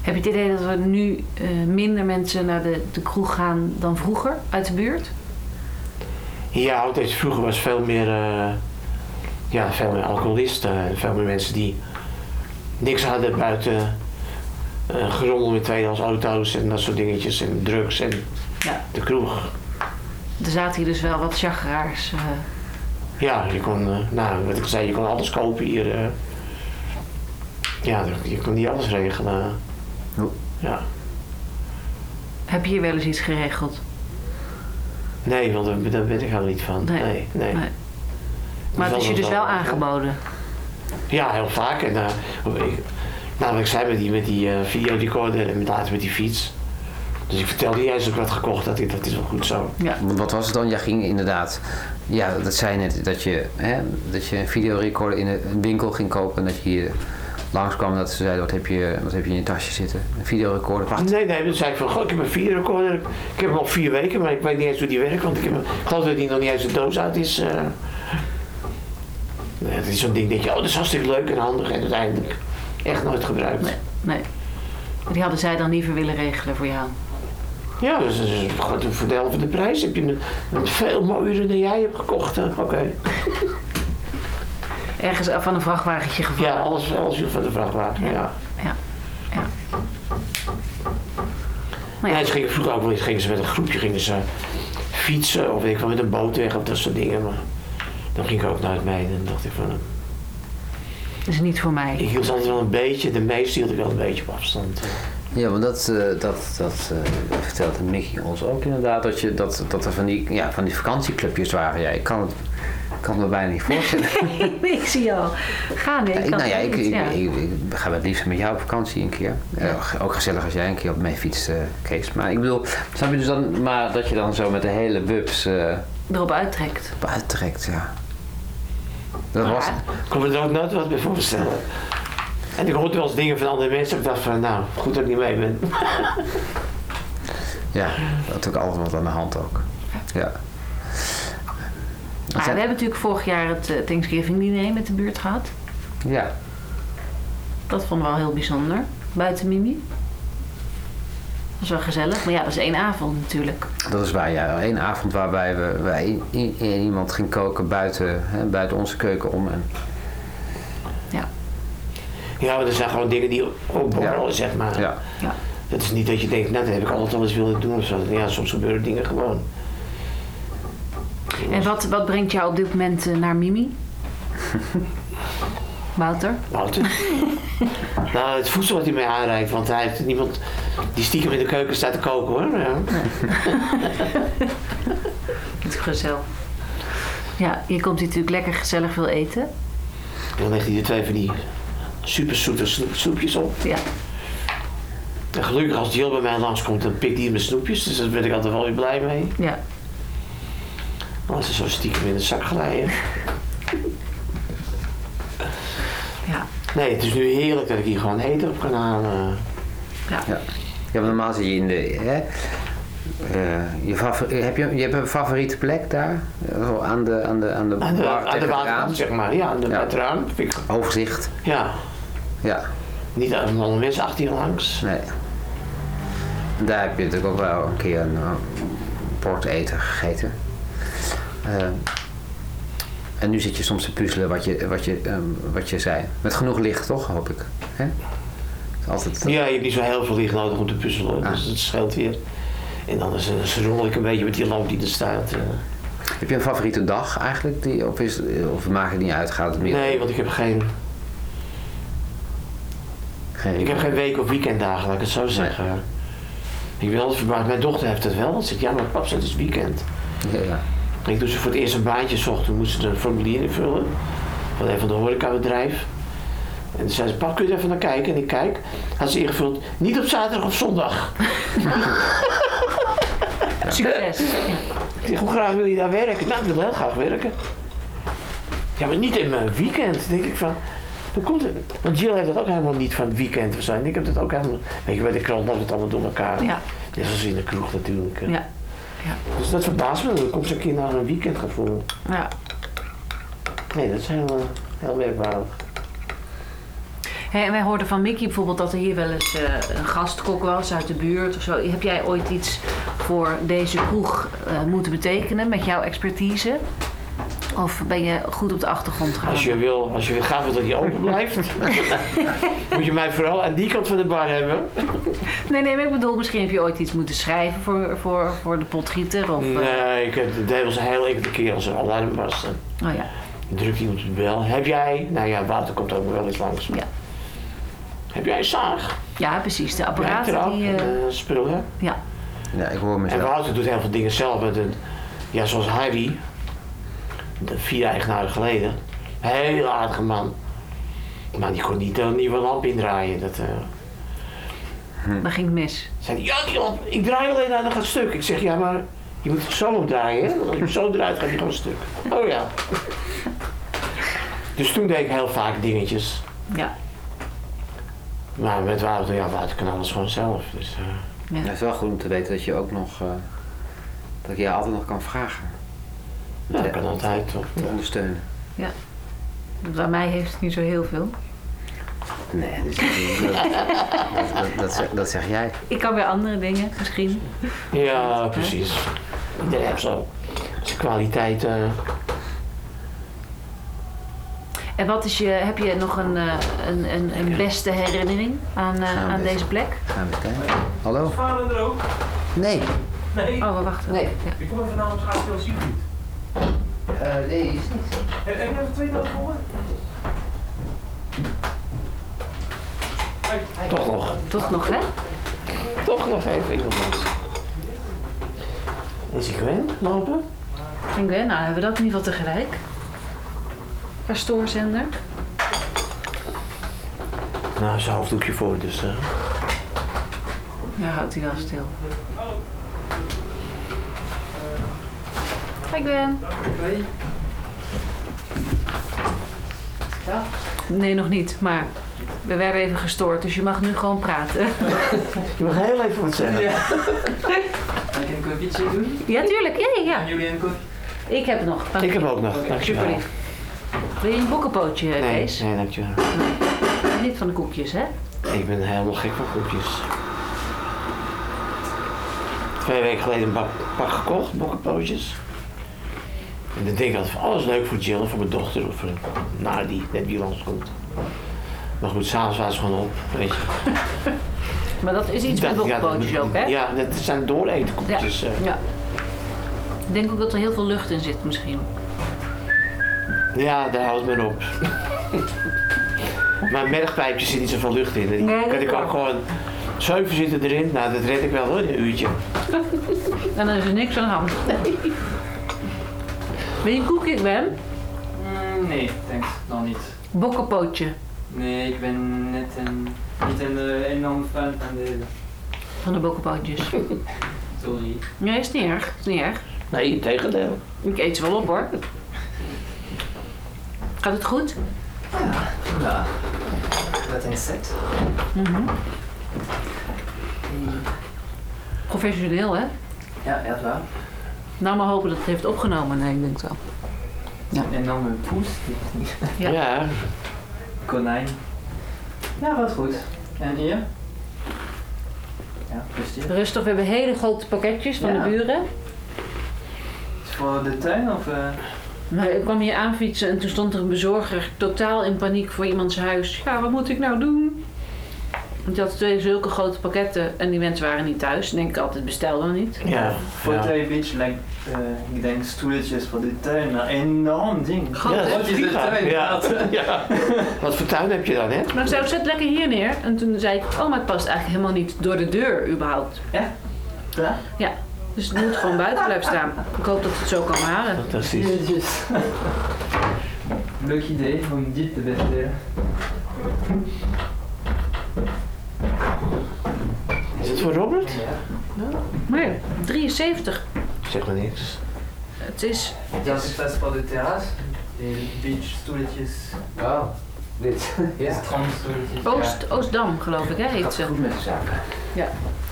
Heb je het idee dat er nu eh, minder mensen naar de, de kroeg gaan dan vroeger uit de buurt? Ja, deze vroeger was veel meer, eh, ja, veel meer alcoholisten. En veel meer mensen die niks hadden buiten uh, gerommel met tweedehands auto's en dat soort dingetjes. En drugs en Ja. de kroeg. Er zaten hier dus wel wat chageraars. eh. Ja, je kon, eh, nou, wat ik zei, je kon alles kopen hier. eh. ja, je kon niet alles regelen. Ja. heb je hier wel eens iets geregeld? Nee, want daar, ben ik helemaal niet van. Nee. Nee, nee. Nee. Maar het is je dus wel aangeboden. Ja, heel vaak. En, eh, ik, ik zei met die, met die eh, videorecorder en met later met die fiets. Dus ik vertelde juist ook wat gekocht had. Ik, dat is wel goed zo. Ja. Wat was het dan? Jij ging inderdaad, ja, dat zei je net, dat je, hè, dat je een videorecorder in een winkel ging kopen en dat je hier langskwam en dat ze zeiden, wat heb je, wat heb je in je tasje zitten? Een videorecorder, wacht. Nee, nee, dan zei ik van, goh, ik heb een videorecorder. Ik heb hem al vier weken, maar ik weet niet eens hoe die werkt. Want ik, heb, ik geloof dat die nog niet eens de doos uit is. eh. Dat is zo'n ding, denk je, oh, dat is hartstikke leuk en handig. En uiteindelijk echt nooit gebruikt. Nee, nee. Die hadden zij dan liever willen regelen voor jou. Ja, dus dat is gewoon voor de helft van de prijs. Heb je een, een veel mooiere dan jij hebt gekocht. Oké. Ergens van een vrachtwagentje gevallen. Ja, alles, alles van de vrachtwagen. Ja. Ja. ja. Maar Ja, ja, ze gingen vroeger ook wel eens gingen ze met een groepje gingen ze fietsen of weet ik wel, met een boot weg of dat soort dingen. Maar dan ging ik ook nooit mee. Dan dacht ik van, eh, dat is niet voor mij. ik hield altijd wel een beetje, de meeste hield ik wel een beetje op afstand. Ja, want dat, eh, dat, dat eh, vertelde Mickey ons ook inderdaad, dat, je, dat, dat er van die, ja, van die vakantieclubjes waren. Ja, ik kan het, ik kan het me bijna niet voorstellen. ik zie jou. Ga nee. Ja, ik nou ja, het ik, niet, ik, ja. ik, ik ga het liefst met jou op vakantie een keer. Eh, ook gezellig als jij een keer op mee fietst, eh, Kees. Maar ik bedoel, snap je dus dan, maar dat je dan zo met de hele bubs eh Erop uittrekt. op uittrekt, ja. Dat was, Ik kon me er ook nooit wat bij voorstellen. En ik hoorde wel eens dingen van andere mensen. Ik dacht van, nou, goed dat ik niet mee ben. ja, dat ook altijd wat aan de hand ook. Ja. We hebben natuurlijk vorig jaar het eh, Thanksgiving diner met de buurt gehad. Ja, Dat vonden we wel heel bijzonder. Buiten Mimi. Dat is wel gezellig. Maar ja, dat is één avond natuurlijk. Dat is waar, ja. Eén avond waarbij we, wij iemand ging koken buiten, hè, buiten onze keuken om. En, Ja. Ja, maar er zijn gewoon dingen die ook borrelen, Ja. zeg maar. ja. ja. Het is niet dat je denkt, nou, dat heb ik altijd al eens willen doen of zo. Ja, soms gebeuren dingen gewoon. En wat, wat brengt jou op dit moment eh, naar Mimi? Wouter? Wouter? nou, het voedsel wat hij mij aanreikt, want hij heeft niemand die stiekem in de keuken staat te koken hoor. Ja. Het gezellig. Ja, je komt hier natuurlijk lekker gezellig veel eten. En dan legt hij er twee van die super zoete snoep- snoepjes op. Ja. En gelukkig als Jill bij mij langskomt, dan pikt hij mijn snoepjes. Dus daar ben ik altijd wel weer blij mee. Ja. Als ze zo stiekem in de zak glijden. Nee, het is nu heerlijk dat ik hier gewoon eten op kan halen. Ja. Ja. ja, normaal zit je in de. Hè, eh, je heb je, je hebt een favoriete plek daar? Zo aan de, aan de, aan de, Aan de, bar aan de tegen het raam? waterkant, zeg maar. Ja, aan de Ja. Vind ik- Overzicht. Ja, Ja, niet aan de mensen achter je langs. nee. Daar heb je natuurlijk ook wel een keer een uh, bord eten gegeten. Eh, en nu zit je soms te puzzelen wat je, wat, je, ehm, wat je zei. Met genoeg licht, toch, hoop ik. Het is Altijd, Ja, je hebt niet zo heel veel licht nodig om te puzzelen. Ah. Dus het scheelt weer. En anders uh, rommel ik een beetje met die lamp die er staat. eh. Heb je een favoriete dag eigenlijk? Die, of, is, of maakt het niet uit? Gaat het meer? Nee, want ik heb geen, Geen ik heb geen week- of weekenddagen, laat ik het zo zeggen. Ik ben altijd verbaasd. Mijn dochter heeft het wel. Dan zegt ja, maar pap, het is weekend. Ja, ja. Ik doe ze voor het eerst een baantje. Toen moest ze een formulier invullen. Van een van de horecabedrijf. En toen zei ze, pap, kun je er even naar kijken? En ik kijk. Had ze ingevuld, niet op zaterdag of zondag. Succes. Ik zeg, hoe graag wil je daar werken? Nou, ik wil heel graag werken. Ja, maar niet in mijn weekend. Denk ik van, hoe komt het? Want Jill heeft dat ook helemaal niet van het weekend. En ik heb dat ook helemaal, weet je, bij de krant loopt het allemaal door elkaar. Ja. Net zoals in de kroeg natuurlijk. Ja. Dus dat verbaast me. Dan komt ze een keer naar een weekendgevoel. ja. Nee, dat is heel, eh, heel merkwaardig. Hey, en wij hoorden van Mickey bijvoorbeeld dat er hier wel eens eh, een gastkok was uit de buurt of zo. Heb jij ooit iets voor deze kroeg eh, moeten betekenen met jouw expertise? Of ben je goed op de achtergrond gegaan? Als je wil, als je wil gaaf wilt dat die open blijft, moet je mij vooral aan die kant van de bar hebben. Nee, nee, maar ik bedoel, misschien heb je ooit iets moeten schrijven voor, voor, voor de potgieter. Of, eh, Nee, ik heb, was een heel enkele keer als er alarm was. Oh ja. drukt iemand op de bel. Heb jij, nou ja, Wouter komt ook wel eens langs. Ja. Heb jij een zaag? ja, precies. De Ja, apparaten die... en, eh, spullen. ja. ja, ik hoor En mezelf. Wouter doet heel veel dingen zelf. Met een, ja, zoals Harry, de vier eigenaren geleden. Heel aardige man. Maar die kon niet een nieuwe lamp indraaien. Dat, eh, Dat ging mis. zei hij, ja, die lamp, ik draai alleen aan, dan gaat stuk. Ik zeg, ja, maar je moet het zo opdraaien. Hè? Als je het zo draait, gaat hij gewoon stuk. Oh ja. Dus toen deed ik heel vaak dingetjes. Ja. Maar met Wouter, ja, Wouter kan alles gewoon zelf. Dus, eh, Het is wel goed om te weten dat je ook nog. eh, dat ik je altijd nog kan vragen. Ja, dat kan altijd ondersteunen. Bij mij heeft het niet zo heel veel. Nee, dat, is- dat, dat, dat, dat, zeg, dat zeg jij. Ik kan weer andere dingen, misschien. Ja, precies. Iedereen heeft zo zijn kwaliteit. eh. En wat is je, heb je nog een, eh, een, een, een beste herinnering aan, eh, aan deze plek? Gaan we eens kijken. Hallo? Vader er ook? Nee. Nee. Oh, we wachten. Nee. Ja. Ik kom even naar ons gaat veel niet. nee, is niet. Heb heb je even twee dagen gehoord? Toch nog. Toch nog, hè? Toch nog even iemand. Is hij gewend lopen? Ik ben, nou hebben we dat in ieder geval tegelijk. Pastoorzender. Nou, zijn hoofddoekje voor, dus. eh, Ja, houdt hij wel stil. Hi Gwen. Nee, nog niet, maar we werden even gestoord, dus je mag nu gewoon praten. Je mag heel even wat zeggen. Kan ik een koffietje doen? Ja, tuurlijk. Ja, ja, En jullie een koffie? ja. Ik heb nog. Dank Ik heb ook nog. Super Dankjewel. lief. Wil je een bokkenpootje, Nee, Kees? nee, dankjewel. Nee. Niet van de koekjes, hè? Ik ben helemaal gek van koekjes. Twee weken geleden een bak, pak gekocht, bokkenpootjes. En dan denk ik altijd van, oh, dat is leuk voor Jill, voor mijn dochter of voor die net wie langs komt. Maar goed, s'avonds was het gewoon op, weet je. Maar dat is iets met Dat- ja, bokkenpootjes ook, hè? Ja, dat zijn dooretenkoekjes. eh. ja. Ik denk ook dat er heel veel lucht in zit misschien. Ja, daar houdt het me op. maar een mergpijpje zit niet zoveel lucht in. Die Nee, dat kan ik ook gewoon zeven zitten erin. Nou, dat red ik wel hoor, een uurtje. En dan is er niks aan de hand. Wil je een koekje, Ben? Mm, nee, thanks. Nog niet. Bokkenpootje Nee, ik ben net een, niet een eh, enorm fan van de... van de bokkenpootjes. Sorry. Nee, is niet erg. Is niet erg. Nee, in tegendeel. Ik eet ze wel op, hoor. Gaat het goed? Ja. Wat een set. Professioneel, hè? Ja, echt waar. Nou, maar hopen dat het heeft opgenomen. Nee, ik denk zo. Ja. Een enorme poes. Ja. Ja. Konijn. Ja, wat goed. En hier? Ja, plezier. Rustig, we hebben hele grote pakketjes van Ja. de buren. Is voor de tuin of... eh? Maar ik kwam hier aanfietsen en toen stond er een bezorger totaal in paniek voor iemands huis. Ja, wat moet ik nou doen? Want die had twee zulke grote pakketten en die mensen waren niet thuis. Denk ik altijd, bestel dan niet. Ja. Voor ja. twee beetje, like, eh, ik denk stoeltjes voor de tuin. Een enorm ding. Ja, hè? dat is Wat is de tuin? Ja. ja. Wat voor tuin heb je dan, hè? Maar ik zei, zet lekker hier neer. En toen zei ik, oh, maar het past eigenlijk helemaal niet door de deur überhaupt. Ja? Dus het moet gewoon buiten blijven staan. Ik hoop dat het zo kan halen. Fantastisch. Leuk idee om dit te bestellen. Is het voor Robert? Nee, 73. Zeg maar niks. Het is, Dat is best voor de terras. De beachstoeltjes, Oh, dit. Ja. Oost, Oostdam, geloof ik, hè, heet ze. Goed met de zaken.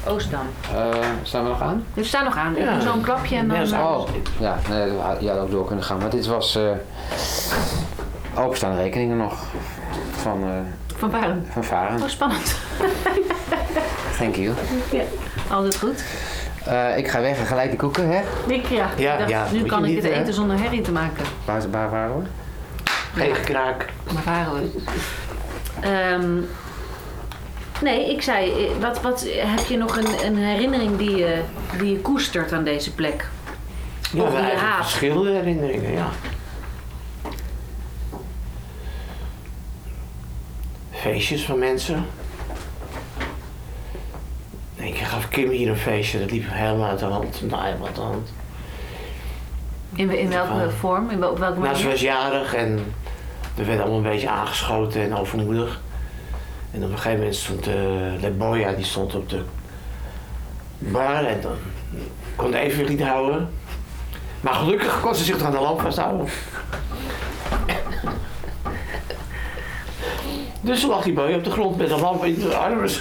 Oostdam. Eh, staan we nog aan? We staan nog aan. Ik Ja. zo'n klapje en dan... Ja. Oh, ja, nee, je had ook door kunnen gaan. Maar dit was eh openstaande rekeningen nog van, eh, Van Varen. van Varen. Oh, spannend. Thank you. Altijd goed. Eh, ik ga weg en gelijk de koeken, hè? Ik, ja. Ja, ik dacht, ja, nu moet kan je ik niet, het hè? eten zonder herrie te maken. Waar, is- waar waren we? Geen gekraak. Maar varen we. Ehm, nee, ik zei, eh, wat, wat, heb je nog een, een herinnering die je, die je koestert aan deze plek? Ja, Of we die haat. verschillende herinneringen, ja. Feestjes van mensen. Keer gaf Kim hier een feestje, dat liep helemaal uit de hand. Nou, helemaal uit de hand. In, in welke vorm? In wel- op welke Nou, ze was jarig en er werd allemaal een beetje aangeschoten en overmoedig. En op een gegeven moment stond uh, Leboya, die stond op de bar en dan kon de evenwicht niet houden. Maar gelukkig kon ze zich aan de lamp vasthouden. Dus lag die boy op de grond met een lamp in de armen.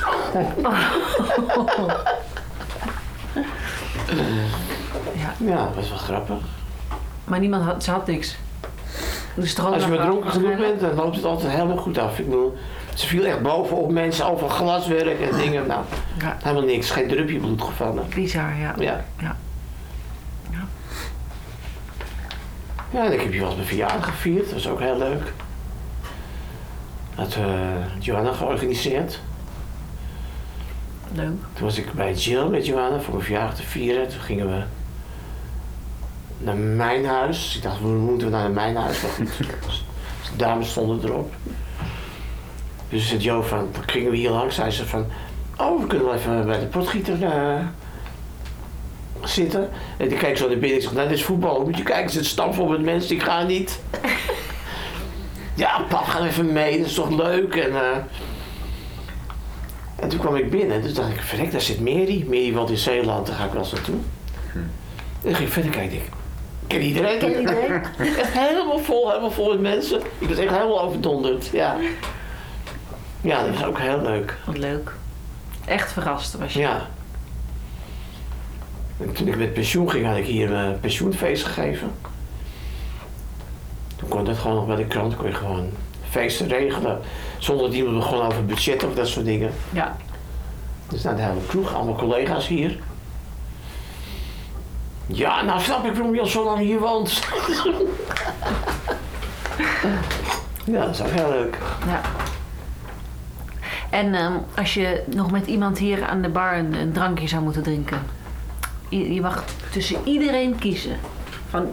Ja. Ja, dat was wel grappig. Maar niemand had, ze had niks. Dus Als je maar dronken genoeg bent, dan loopt het altijd helemaal goed af. Ik bedoel, ze viel echt bovenop mensen, over glaswerk en dingen. Nou, Ja. helemaal niks. Geen drupje bloed gevallen. Bizar, ja. Ja. Ja. Ja, en ik heb hier wel eens mijn verjaardag gevierd. Dat was ook heel leuk. Dat had eh, Johanna georganiseerd. Leuk. Toen was ik bij Jill met Johanna voor mijn verjaardag te vieren. Toen gingen we naar mijn huis. Ik dacht, we moeten naar mijn huis. Maar goed, de dames stonden erop. Dus zei Jo van, dan gingen we hier langs. Zei ze van, oh, we kunnen wel even bij de potgieter eh, zitten. En ik keek zo naar binnen. Ik zeg, nou, dit is voetbal. Moet je kijken, ze stampen met mensen, die gaan niet. Ja, pap, ga even mee. Dat is toch leuk. En, eh, en toen kwam ik binnen. Dus dacht ik, verrek, daar zit Mary. Mary woont in Zeeland, daar ga ik wel eens naartoe. En dan ging ik verder kijken. Ik ken iedereen, ken iedereen. echt helemaal vol, helemaal vol met mensen. Ik was echt helemaal overdonderd, ja. Ja, dat was ook heel leuk. Wat leuk. Echt verrast was je. Ja. En toen ik met pensioen ging, had ik hier een pensioenfeest gegeven. Toen kon dat gewoon nog bij de krant, kon je gewoon feesten regelen. Zonder dat iemand begon over budget of dat soort dingen. Ja. Dus nou, de hele kroeg, allemaal collega's hier. Ja, nou snap ik waarom je al zo lang hier woont. ja, dat is ook heel leuk. Ja. En ehm, als je nog met iemand hier aan de bar een, een drankje zou moeten drinken. Je, je mag tussen iedereen kiezen. Van,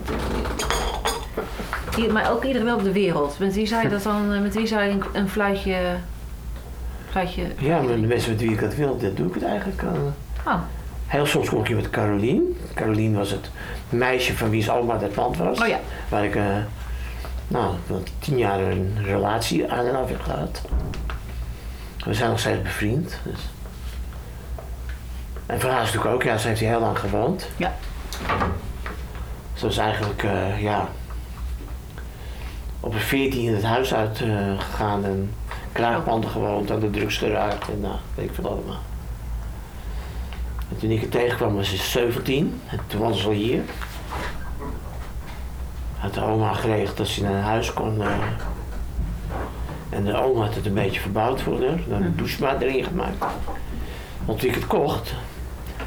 maar ook iedereen wel op de wereld. Met wie zou je dat dan, eh, met wie zou je een, fluitje, fluitje... Ja, maar de mensen met wie ik dat wil, dat doe ik het eigenlijk. eh. Oh, Heel soms kom ik hier met Carolien. Carolien was het meisje van wie zijn oma dat land was. oh ja. Waar ik, eh, nou, tien jaar een relatie aan en af heb gehad. We zijn nog steeds bevriend. Dus. En voor haar is natuurlijk ook, ja, ze heeft hier heel lang gewoond. Ja. Ze was eigenlijk, ja, op een veertien het huis uitgegaan gegaan en kraagpanden gewoond, aan de drugs geraakt en nou, weet ik veel allemaal. En toen ik haar tegenkwam was ze 17 en toen was ze al hier. Had de oma geregeld dat ze naar een huis kon. eh, en de oma had het een beetje verbouwd voor haar. Dan een douchemaat erin gemaakt. Want toen ik het kocht,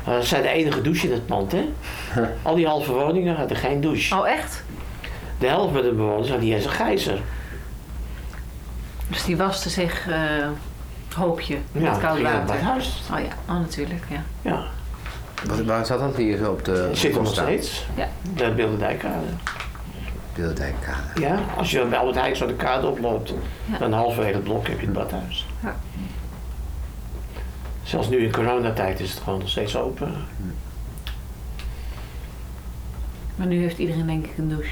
uh, zij de enige douche in het pand, hè? Al die halve woningen hadden geen douche. Oh, echt? De helft van de bewoners had niet eens een gijzer. Dus die waste zich eh hoopje met Ja, koud water. huis. Oh ja, oh natuurlijk, ja. Ja, Wat, waar zat dat hier zo op de zit er nog steeds. Ja. De Bilderdijkkade. Beeldijkkade. Ja, als je bij Albert Heijn zo de kade oploopt, Ja. dan halverwege het blok heb je het badhuis. Ja. Zelfs nu in coronatijd is het gewoon nog steeds open. Maar nu heeft iedereen denk ik een douche.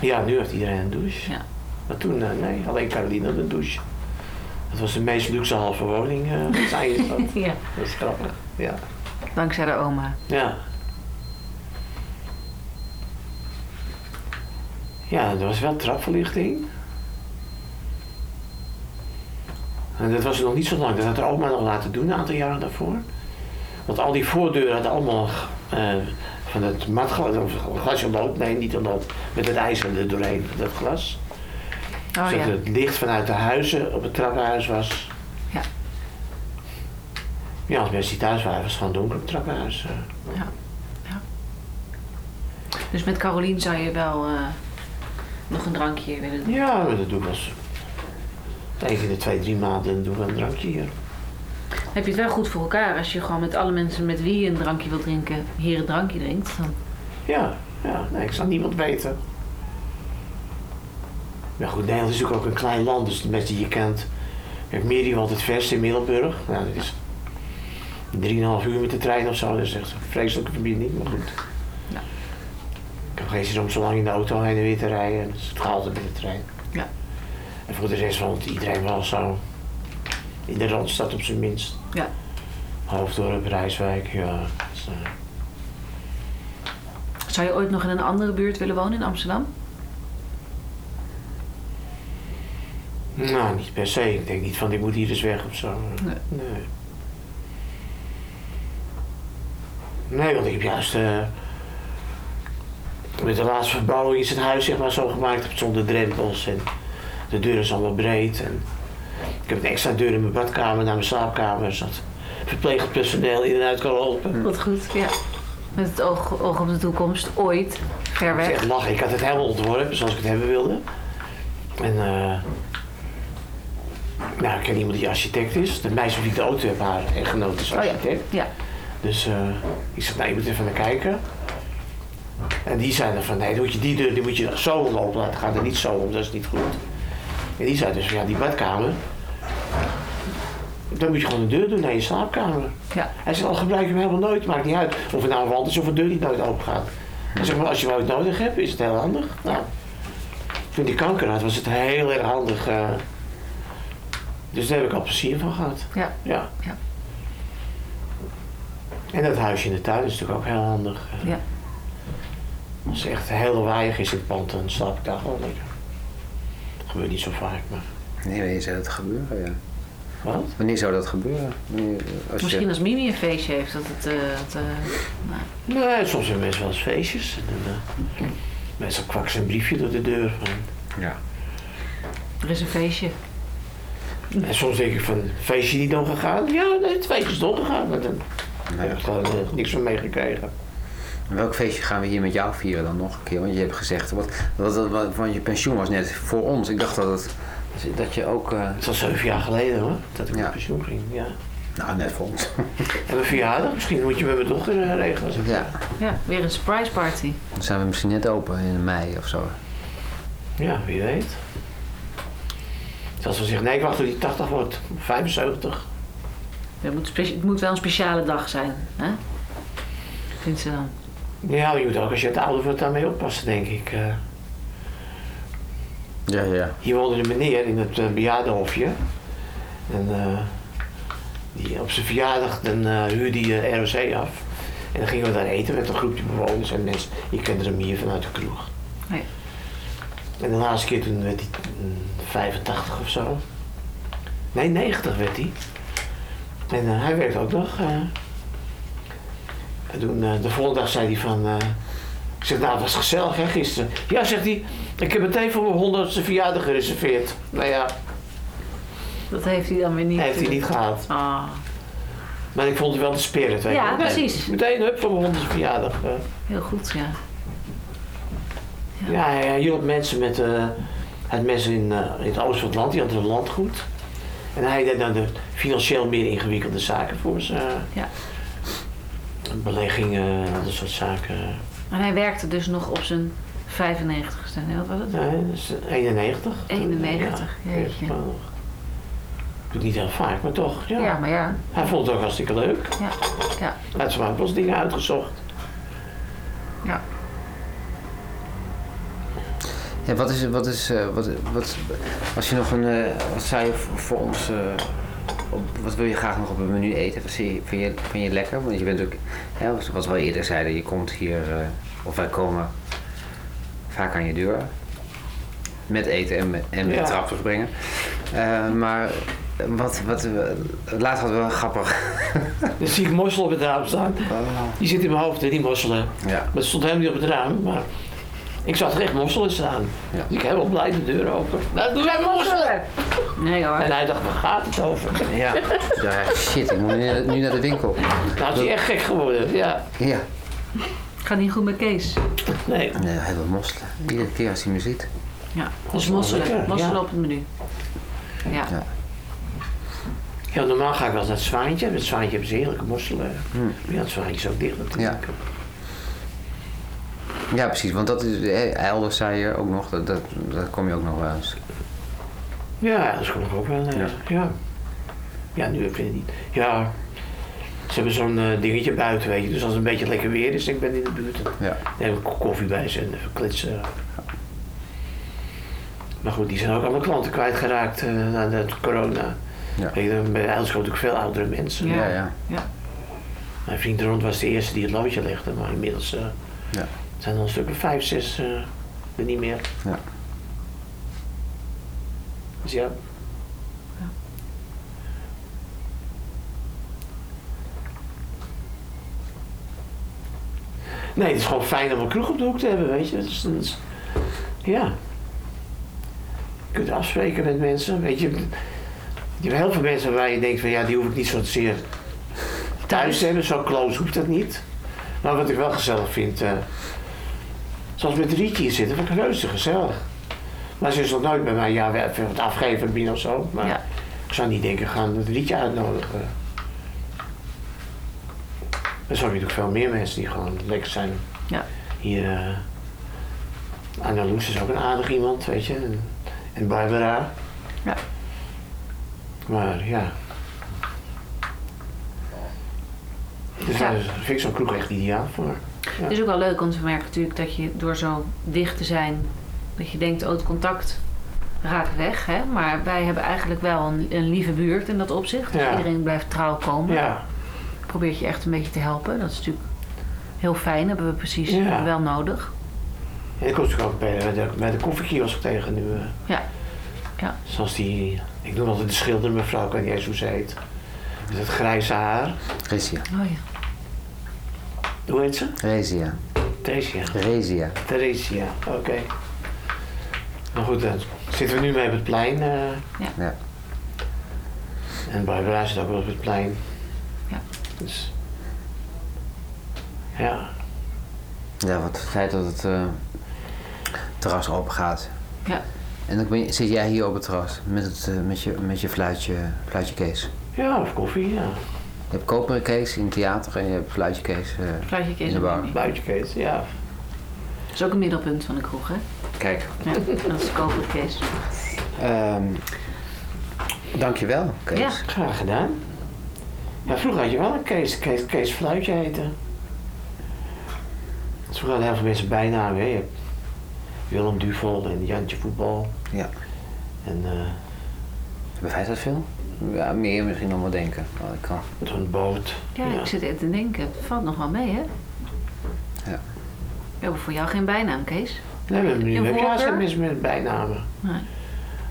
Ja, nu heeft iedereen een douche. Ja. Maar toen, eh, nee, alleen Caroline had een douche. Dat was de meest luxe halve woning, zei je dat. Ja. Dat is grappig. Ja. Dankzij de oma. Ja. Ja, er was wel trapverlichting. En dat was nog niet zo lang. Dat had er oma nog laten doen, een aantal jaren daarvoor. Want al die voordeuren hadden allemaal eh, van het matglas, of glasje lood, nee, niet lood, met het ijzer er doorheen, dat glas. Oh zodat ja. het licht vanuit de huizen op het trappenhuis was. Ja. Ja, als mensen die thuis waren, was het gewoon donker op het trappenhuis. eh. Dus met Carolien zou je wel eh, nog een drankje willen doen. Ja, dat doe ik in de twee, drie maanden doen we een drankje hier. Heb je het wel goed voor elkaar als je gewoon met alle mensen met wie je een drankje wilt drinken, hier een drankje drinkt. Dan... Ja, ja, nee, ik zal niemand weten. Maar goed, Nederland is natuurlijk ook een klein land, dus de mensen die je kent. Kijk, Miri woont het verst in Middelburg. Nou, dat is 3,5 uur met de trein of zo. Dat is echt een vreselijke verbinding, maar goed. Ja. Ik heb geen zin om zo lang in de auto heen en weer te rijden. Dus het gaat altijd met de trein. Ja. En voor de rest woont iedereen wel zo. In de Randstad op zijn minst. Ja. Hoofddorp, Rijswijk, ja. Dus, eh, Zou je ooit nog in een andere buurt willen wonen in Amsterdam? Nou, niet per se. Ik denk niet van ik moet hier eens weg of zo. Nee. Nee. Nee, want ik heb juist. eh, met de laatste verbouwing is het huis zeg maar zo gemaakt zonder drempels. En de deur is allemaal breed. En ik heb een extra deur in mijn badkamer naar mijn slaapkamer. Zodat verpleegend personeel in en uit kan lopen. Wat goed, ja. Met het oog, oog op de toekomst, ooit, ver Ik weg. zeg lachen. Ik had het helemaal ontworpen zoals ik het hebben wilde. En eh nou, ik ken iemand die architect is. De meisje die ik de auto heb, haar echtgenoot is Oh ja. architect. Ja. Dus eh, ik zeg, nou, je moet even naar kijken. En die zei dan van, nee, dan moet je die deur die moet je zo open laten gaan. En niet zo om, dat is niet goed. En die zei dus, van, ja, die badkamer. Dan moet je gewoon een deur doen naar je slaapkamer. Ja. Hij zegt, al gebruik je hem helemaal nooit, maakt niet uit. Of het nou een wand is of een deur die nooit open gaat. Hij zegt, maar als je ooit nodig hebt, is het heel handig. Nou, toen die kanker had, was het heel erg handig. eh. dus daar heb ik al plezier van gehad. Ja. Ja. Ja. En dat huisje in de tuin is natuurlijk ook heel handig. Ja. Als het echt heel lawaaiig is in het pand, dan slaap ik daar gewoon lekker. Dat gebeurt niet zo vaak, maar... Nee, wanneer zou dat gebeuren? Ja. Wat? Wanneer zou dat gebeuren? Wanneer, als Misschien je, als Mimi een feestje heeft, dat het... eh, het, eh, nou, Nee, soms hebben mensen wel eens feestjes. En dan, eh, meestal kwakt ze een briefje door de deur. Van. ja. er is een feestje. En soms denk ik van, feestje niet doorgegaan? Ja, nee, het feestje is doorgegaan. Maar dan heb Nee. ik eh, niks van meegekregen. Welk feestje gaan we hier met jou vieren dan nog een keer? Want je hebt gezegd, wat, wat, wat, want je pensioen was net voor ons. Ik dacht dat, het, dat je ook... eh, Het al zeven jaar geleden hoor, dat ik Ja. op pensioen ging. Ja. nou, net voor ons. En mijn verjaardag, misschien moet je met mijn dochter eh, regelen. ja, Ja, weer een surprise party. dan zijn we misschien net open in mei of zo. Ja, wie weet. Als we zeggen, nee, ik wacht tot die 80 wordt, 75. Het moet, het moet wel een speciale dag zijn, hè? Vindt ze dan? Ja, je moet ook als je het ouder wordt daarmee oppassen, denk ik. eh. Ja, ja. Hier woonde een meneer in het uh, bejaardenhofje. En eh, die, op zijn verjaardag dan, eh, huurde hij eh, ROC af. En dan gingen we daar eten met een groepje bewoners en mensen. Ik kende hem hier vanuit de kroeg. Nee. En de laatste keer toen werd hij mm, 85 of zo. Nee, 90 werd hij. En eh, hij werkte ook nog. Eh. en toen, de volgende dag zei hij van... eh, ik zeg, nou, het was gezellig hè, gisteren. Ja, zegt hij, ik heb meteen voor mijn honderdste verjaardag gereserveerd. Nou ja, Dat heeft hij dan weer niet. heeft hij niet gehad. Ah, Maar ik vond het wel de spirit, weet Ja, precies. Meteen, hup, voor mijn honderdste verjaardag. eh. heel goed, ja. Ja, hij, hij hielp mensen met eh, het mensen in, eh, in het oosten van het land, die hadden een landgoed. En hij deed dan de financieel meer ingewikkelde zaken voor ze. Ja. Beleggingen, dat soort zaken. En hij werkte dus nog op zijn 95ste. Nee, wat was het? Nee, dat is 91. 91, Ja, jeetje. Ik doe het niet heel vaak, maar toch. Ja. Ja, maar ja. Hij vond het ook hartstikke leuk. Ja, ja, Hij had zomaar wel eens dingen uitgezocht. ja. Ja, wat is, wat is, eh, wat, wat, als je nog een, eh, wat zou je voor voor ons, eh, op, wat wil je graag nog op het menu eten? Wat zie je, vind, je, vind je lekker? Want je bent ook, ja, wat- we al eerder zeiden, je komt hier, eh, of wij komen vaak aan je deur. Met eten en met, en met Ja. trappers brengen. Eh, maar wat, wat, laatst hadden we wel grappig. Dan zie ik mossel op het raam staan. Die zit in mijn hoofd, hè, die mosselen. Ja, Maar het stond helemaal niet op het raam. Maar ik zag er echt mosselen staan. Ja. Dus ik helemaal blij de deur open. Nou, doe jij mosselen! Nee hoor. En hij dacht, waar gaat het over? ja. ja shit, ik moet nu, nu naar de winkel. Nou is hij echt gek geworden. Ja, Ja. Gaat niet goed met Kees. nee. Nee, heel veel mosselen. Iedere keer als hij me ziet. Ja, dus Mosselen, mosselen. lekker, Mosselen ja. op het menu. Ja. Ja. Ja, normaal ga ik wel naar het zwaantje. Met het zwaantje hebben ze heerlijke mosselen. Hmm. Maar ja, het zwaantje is ook dicht natuurlijk. Ja, precies. Want dat is, elders zei je ook nog, dat, dat, dat kom je ook nog wel eens. Ja, dat kan ik ook wel. eh, Ja. ja. ja. nu vind ik het niet. Ja, ze hebben zo'n eh, dingetje buiten, weet je. Dus als het een beetje lekker weer is ik ben in de buurt, dan Ja. neem ik koffie bij ze en even klitsen. Maar goed, die zijn ook allemaal klanten kwijtgeraakt eh na de corona. Ja. Weet je, bij natuurlijk veel oudere mensen. Ja, ja. Mijn vriend Rond was de eerste die het loodje legde, maar inmiddels eh, Ja. Zijn er een stuk of vijf, zes eh, er niet meer. Ja. Dus ja. Nee, het is gewoon fijn om een kroeg op de hoek te hebben, weet je. Dan is- ja. Je kunt afspreken met mensen, weet je. Je hebt heel veel mensen waar je denkt van ja, die hoef ik niet zozeer thuis te hebben. Zo close hoeft dat niet. Maar wat ik wel gezellig vind, eh, zoals met Rietje hier zitten, vind ik reuze gezellig. Maar ze is nog nooit bij mij, ja, we even wat afgeven binnen of zo. Maar Ja. ik zou niet denken, gaan het Rietje uitnodigen. Er zijn natuurlijk veel meer mensen die gewoon lekker zijn. Ja. Hier, eh Anna Loes is ook een aardig iemand, weet je. En, en Barbara. Ja. Maar ja. Dus Ja. daar vind ik zo'n kroeg echt ideaal voor. Het is ook wel leuk om te merken natuurlijk dat je door zo dicht te zijn, dat je denkt, oh het contact raakt weg. Hè? Maar wij hebben eigenlijk wel een, een lieve buurt in dat opzicht. Dus Ja. iedereen blijft trouw komen. Ja, Probeert je echt een beetje te helpen. Dat is natuurlijk heel fijn, hebben we precies Ja. wel nodig. en ik kom natuurlijk ook bij de, bij de koffiekiosk tegen nu. eh. Ja. Ja. Zoals die, ik noem altijd de schilder mevrouw, ik weet niet eens hoe ze heet. Met het grijze haar. Rezia. Oh ja. Hoe heet ze? Rezia. Theresia. Rezia. Theresia, oké. Maar goed, dan zitten we nu mee op het plein. eh, Ja. En Barbara zit ook wel op het plein. Ja. Dus. Ja. Ja, wat de tijd dat het eh, terras open gaat. Ja. En dan ben je- zit jij hier op het terras met, het, eh, met, je, met je fluitje, fluitje Kees. Ja, of koffie, ja. Je hebt koperen Kees in het theater en je hebt fluitje Kees eh, Fluitje Kees in de bar. Mimi. Buitenkees, ja. Dat is ook een middelpunt van de kroeg, hè? Kijk, Ja, dat is koperen Kees. ehm dankjewel Kees. Ja. Graag gedaan. Ja, vroeger had je wel een Kees, Kees, Kees Fluitje heten. Vroeger hadden heel veel mensen bijnamen. Hè. Je hebt Willem Duvel en Jantje Voetbal. Ja. En eh Hebben wij dat veel? Ja, meer misschien dan wel denken. Ik kan. met een boot. Ja, ik zit even te denken. Het valt nog wel mee, hè? Ja. We hebben voor jou geen bijnaam, Kees. Nee, we hebben nu Een heb je voorkeur? haast mensen met bijnamen. Nee.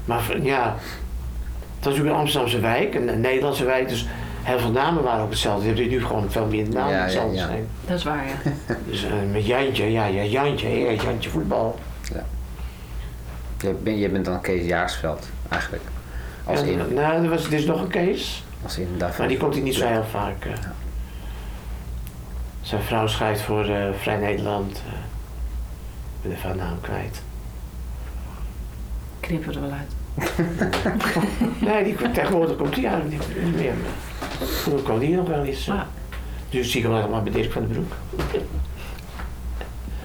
Maar ja, het was natuurlijk een Amsterdamse wijk, een, een Nederlandse wijk, dus heel veel namen waren ook hetzelfde. Je hebt nu gewoon veel meer namen Ja, ja, hetzelfde ja. zijn. Dat is waar, ja. Dus eh, met Jantje, ja, ja Jantje, hè, Jantje voetbal. Je bent, je bent dan Kees Jaarsveld eigenlijk. Als in, nou, er, was, er is nog een Kees, als daarvan. maar die komt hier niet zo heel vaak. eh. Zijn vrouw schrijft voor eh, Vrij Nederland. eh, ik ben even haar naam kwijt. Knippen er wel uit. Nee, die, tegenwoordig komt die eigenlijk niet, niet meer. Vroeger kwam die nog wel eens. Maar, Dus zie ik hem alleen maar bij Dirk van den Broek.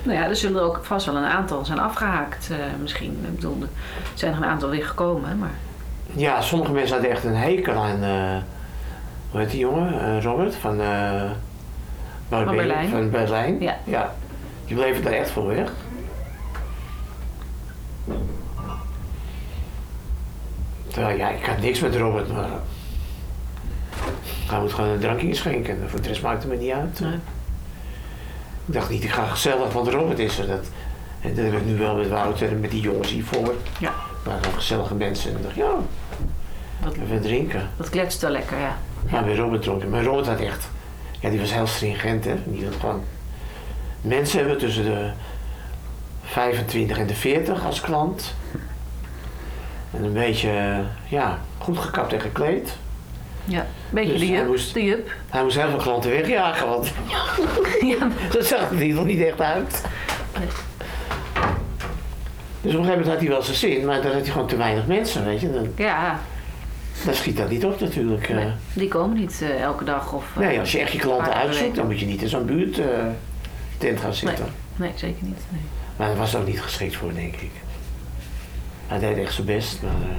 nou ja, er zullen er ook vast wel een aantal zijn afgehaakt, eh, misschien. Ik bedoel, er zijn er een aantal weer gekomen, maar... Ja, sommige mensen hadden echt een hekel aan. eh, hoe heet die jongen? Eh, Robert van. eh Barbe- Berlijn. Van Berlijn. Ja. ja. Die bleven daar echt voor weg. Terwijl, ja, ik had niks met Robert, maar. Hij moet gewoon een drankje schenken. Voor de rest maakt het me niet uit. Nee. Ik dacht niet, ik ga gezellig, want Robert is er. Dat, en dat heb ik nu wel met Wouter en met die jongens hiervoor. Ja. Waren gezellige mensen. En ik dacht, ja, Dat, even drinken. dat kletst wel lekker, ja. Ja, bij Robert dronken. Maar Robert had echt, ja, die was heel stringent, hè. Die had gewoon mensen hebben tussen de 25 en de 40 als klant. En een beetje, ja, goed gekapt en gekleed. Ja, beetje Dus de hij jup. moest- De jup. Hij moest heel veel klanten wegjagen, want ja, dat zag er nog niet echt uit. Nee. Dus op een gegeven moment had hij wel zijn zin, maar dan had hij gewoon te weinig mensen, weet je. Dan, ja dan schiet dat niet op natuurlijk. eh. nee, die komen niet eh, elke dag. Of, eh, Nee, als je echt je klanten uitzoekt, dan moet je niet in zo'n buurt eh, tent gaan zitten. Nee, zeker niet. Nee. Maar daar was er ook niet geschikt voor, denk ik. Hij deed echt zijn best, maar... eh,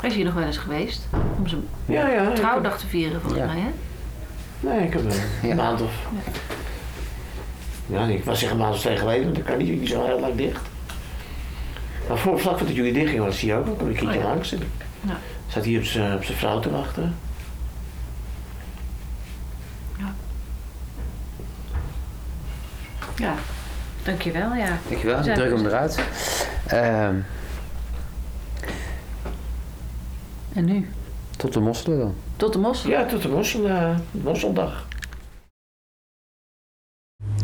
Hij is hier nog wel eens geweest. Om zijn ja, ja. trouwdag te vieren, volgens Ja. mij, hè? Nee, ik heb een Ja. maand of... Ja, nee, ik was zeggen een maand of twee geleden, want dan kan niet, niet zo heel lang dicht. Maar voor vlak voordat jullie dicht gingen, was hij ook. Dan kwam ik een keertje Oh ja. langs. En Ja. zat hij op zijn op zijn vrouw te wachten. Ja. Dankjewel, ja. Dankjewel, Zijn druk hem eruit. Ehm, En nu? tot de mosselen dan. Tot de mossel. Ja, tot de mossel, eh, mosseldag.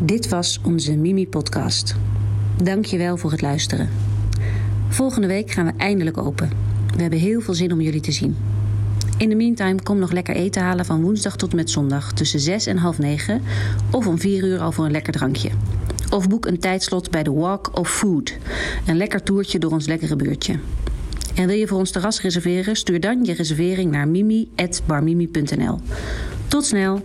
Dit was onze Mimi-podcast. Dank je wel voor het luisteren. Volgende week gaan we eindelijk open. We hebben heel veel zin om jullie te zien. In de meantime, kom nog lekker eten halen van woensdag tot en met zondag tussen 6 en half 9 of om 4 uur al voor een lekker drankje. Of boek een tijdslot bij de Walk of Food, een lekker toertje door ons lekkere buurtje. En wil je voor ons terras reserveren? Stuur dan je reservering naar mimi.barmimi.nl. Tot snel!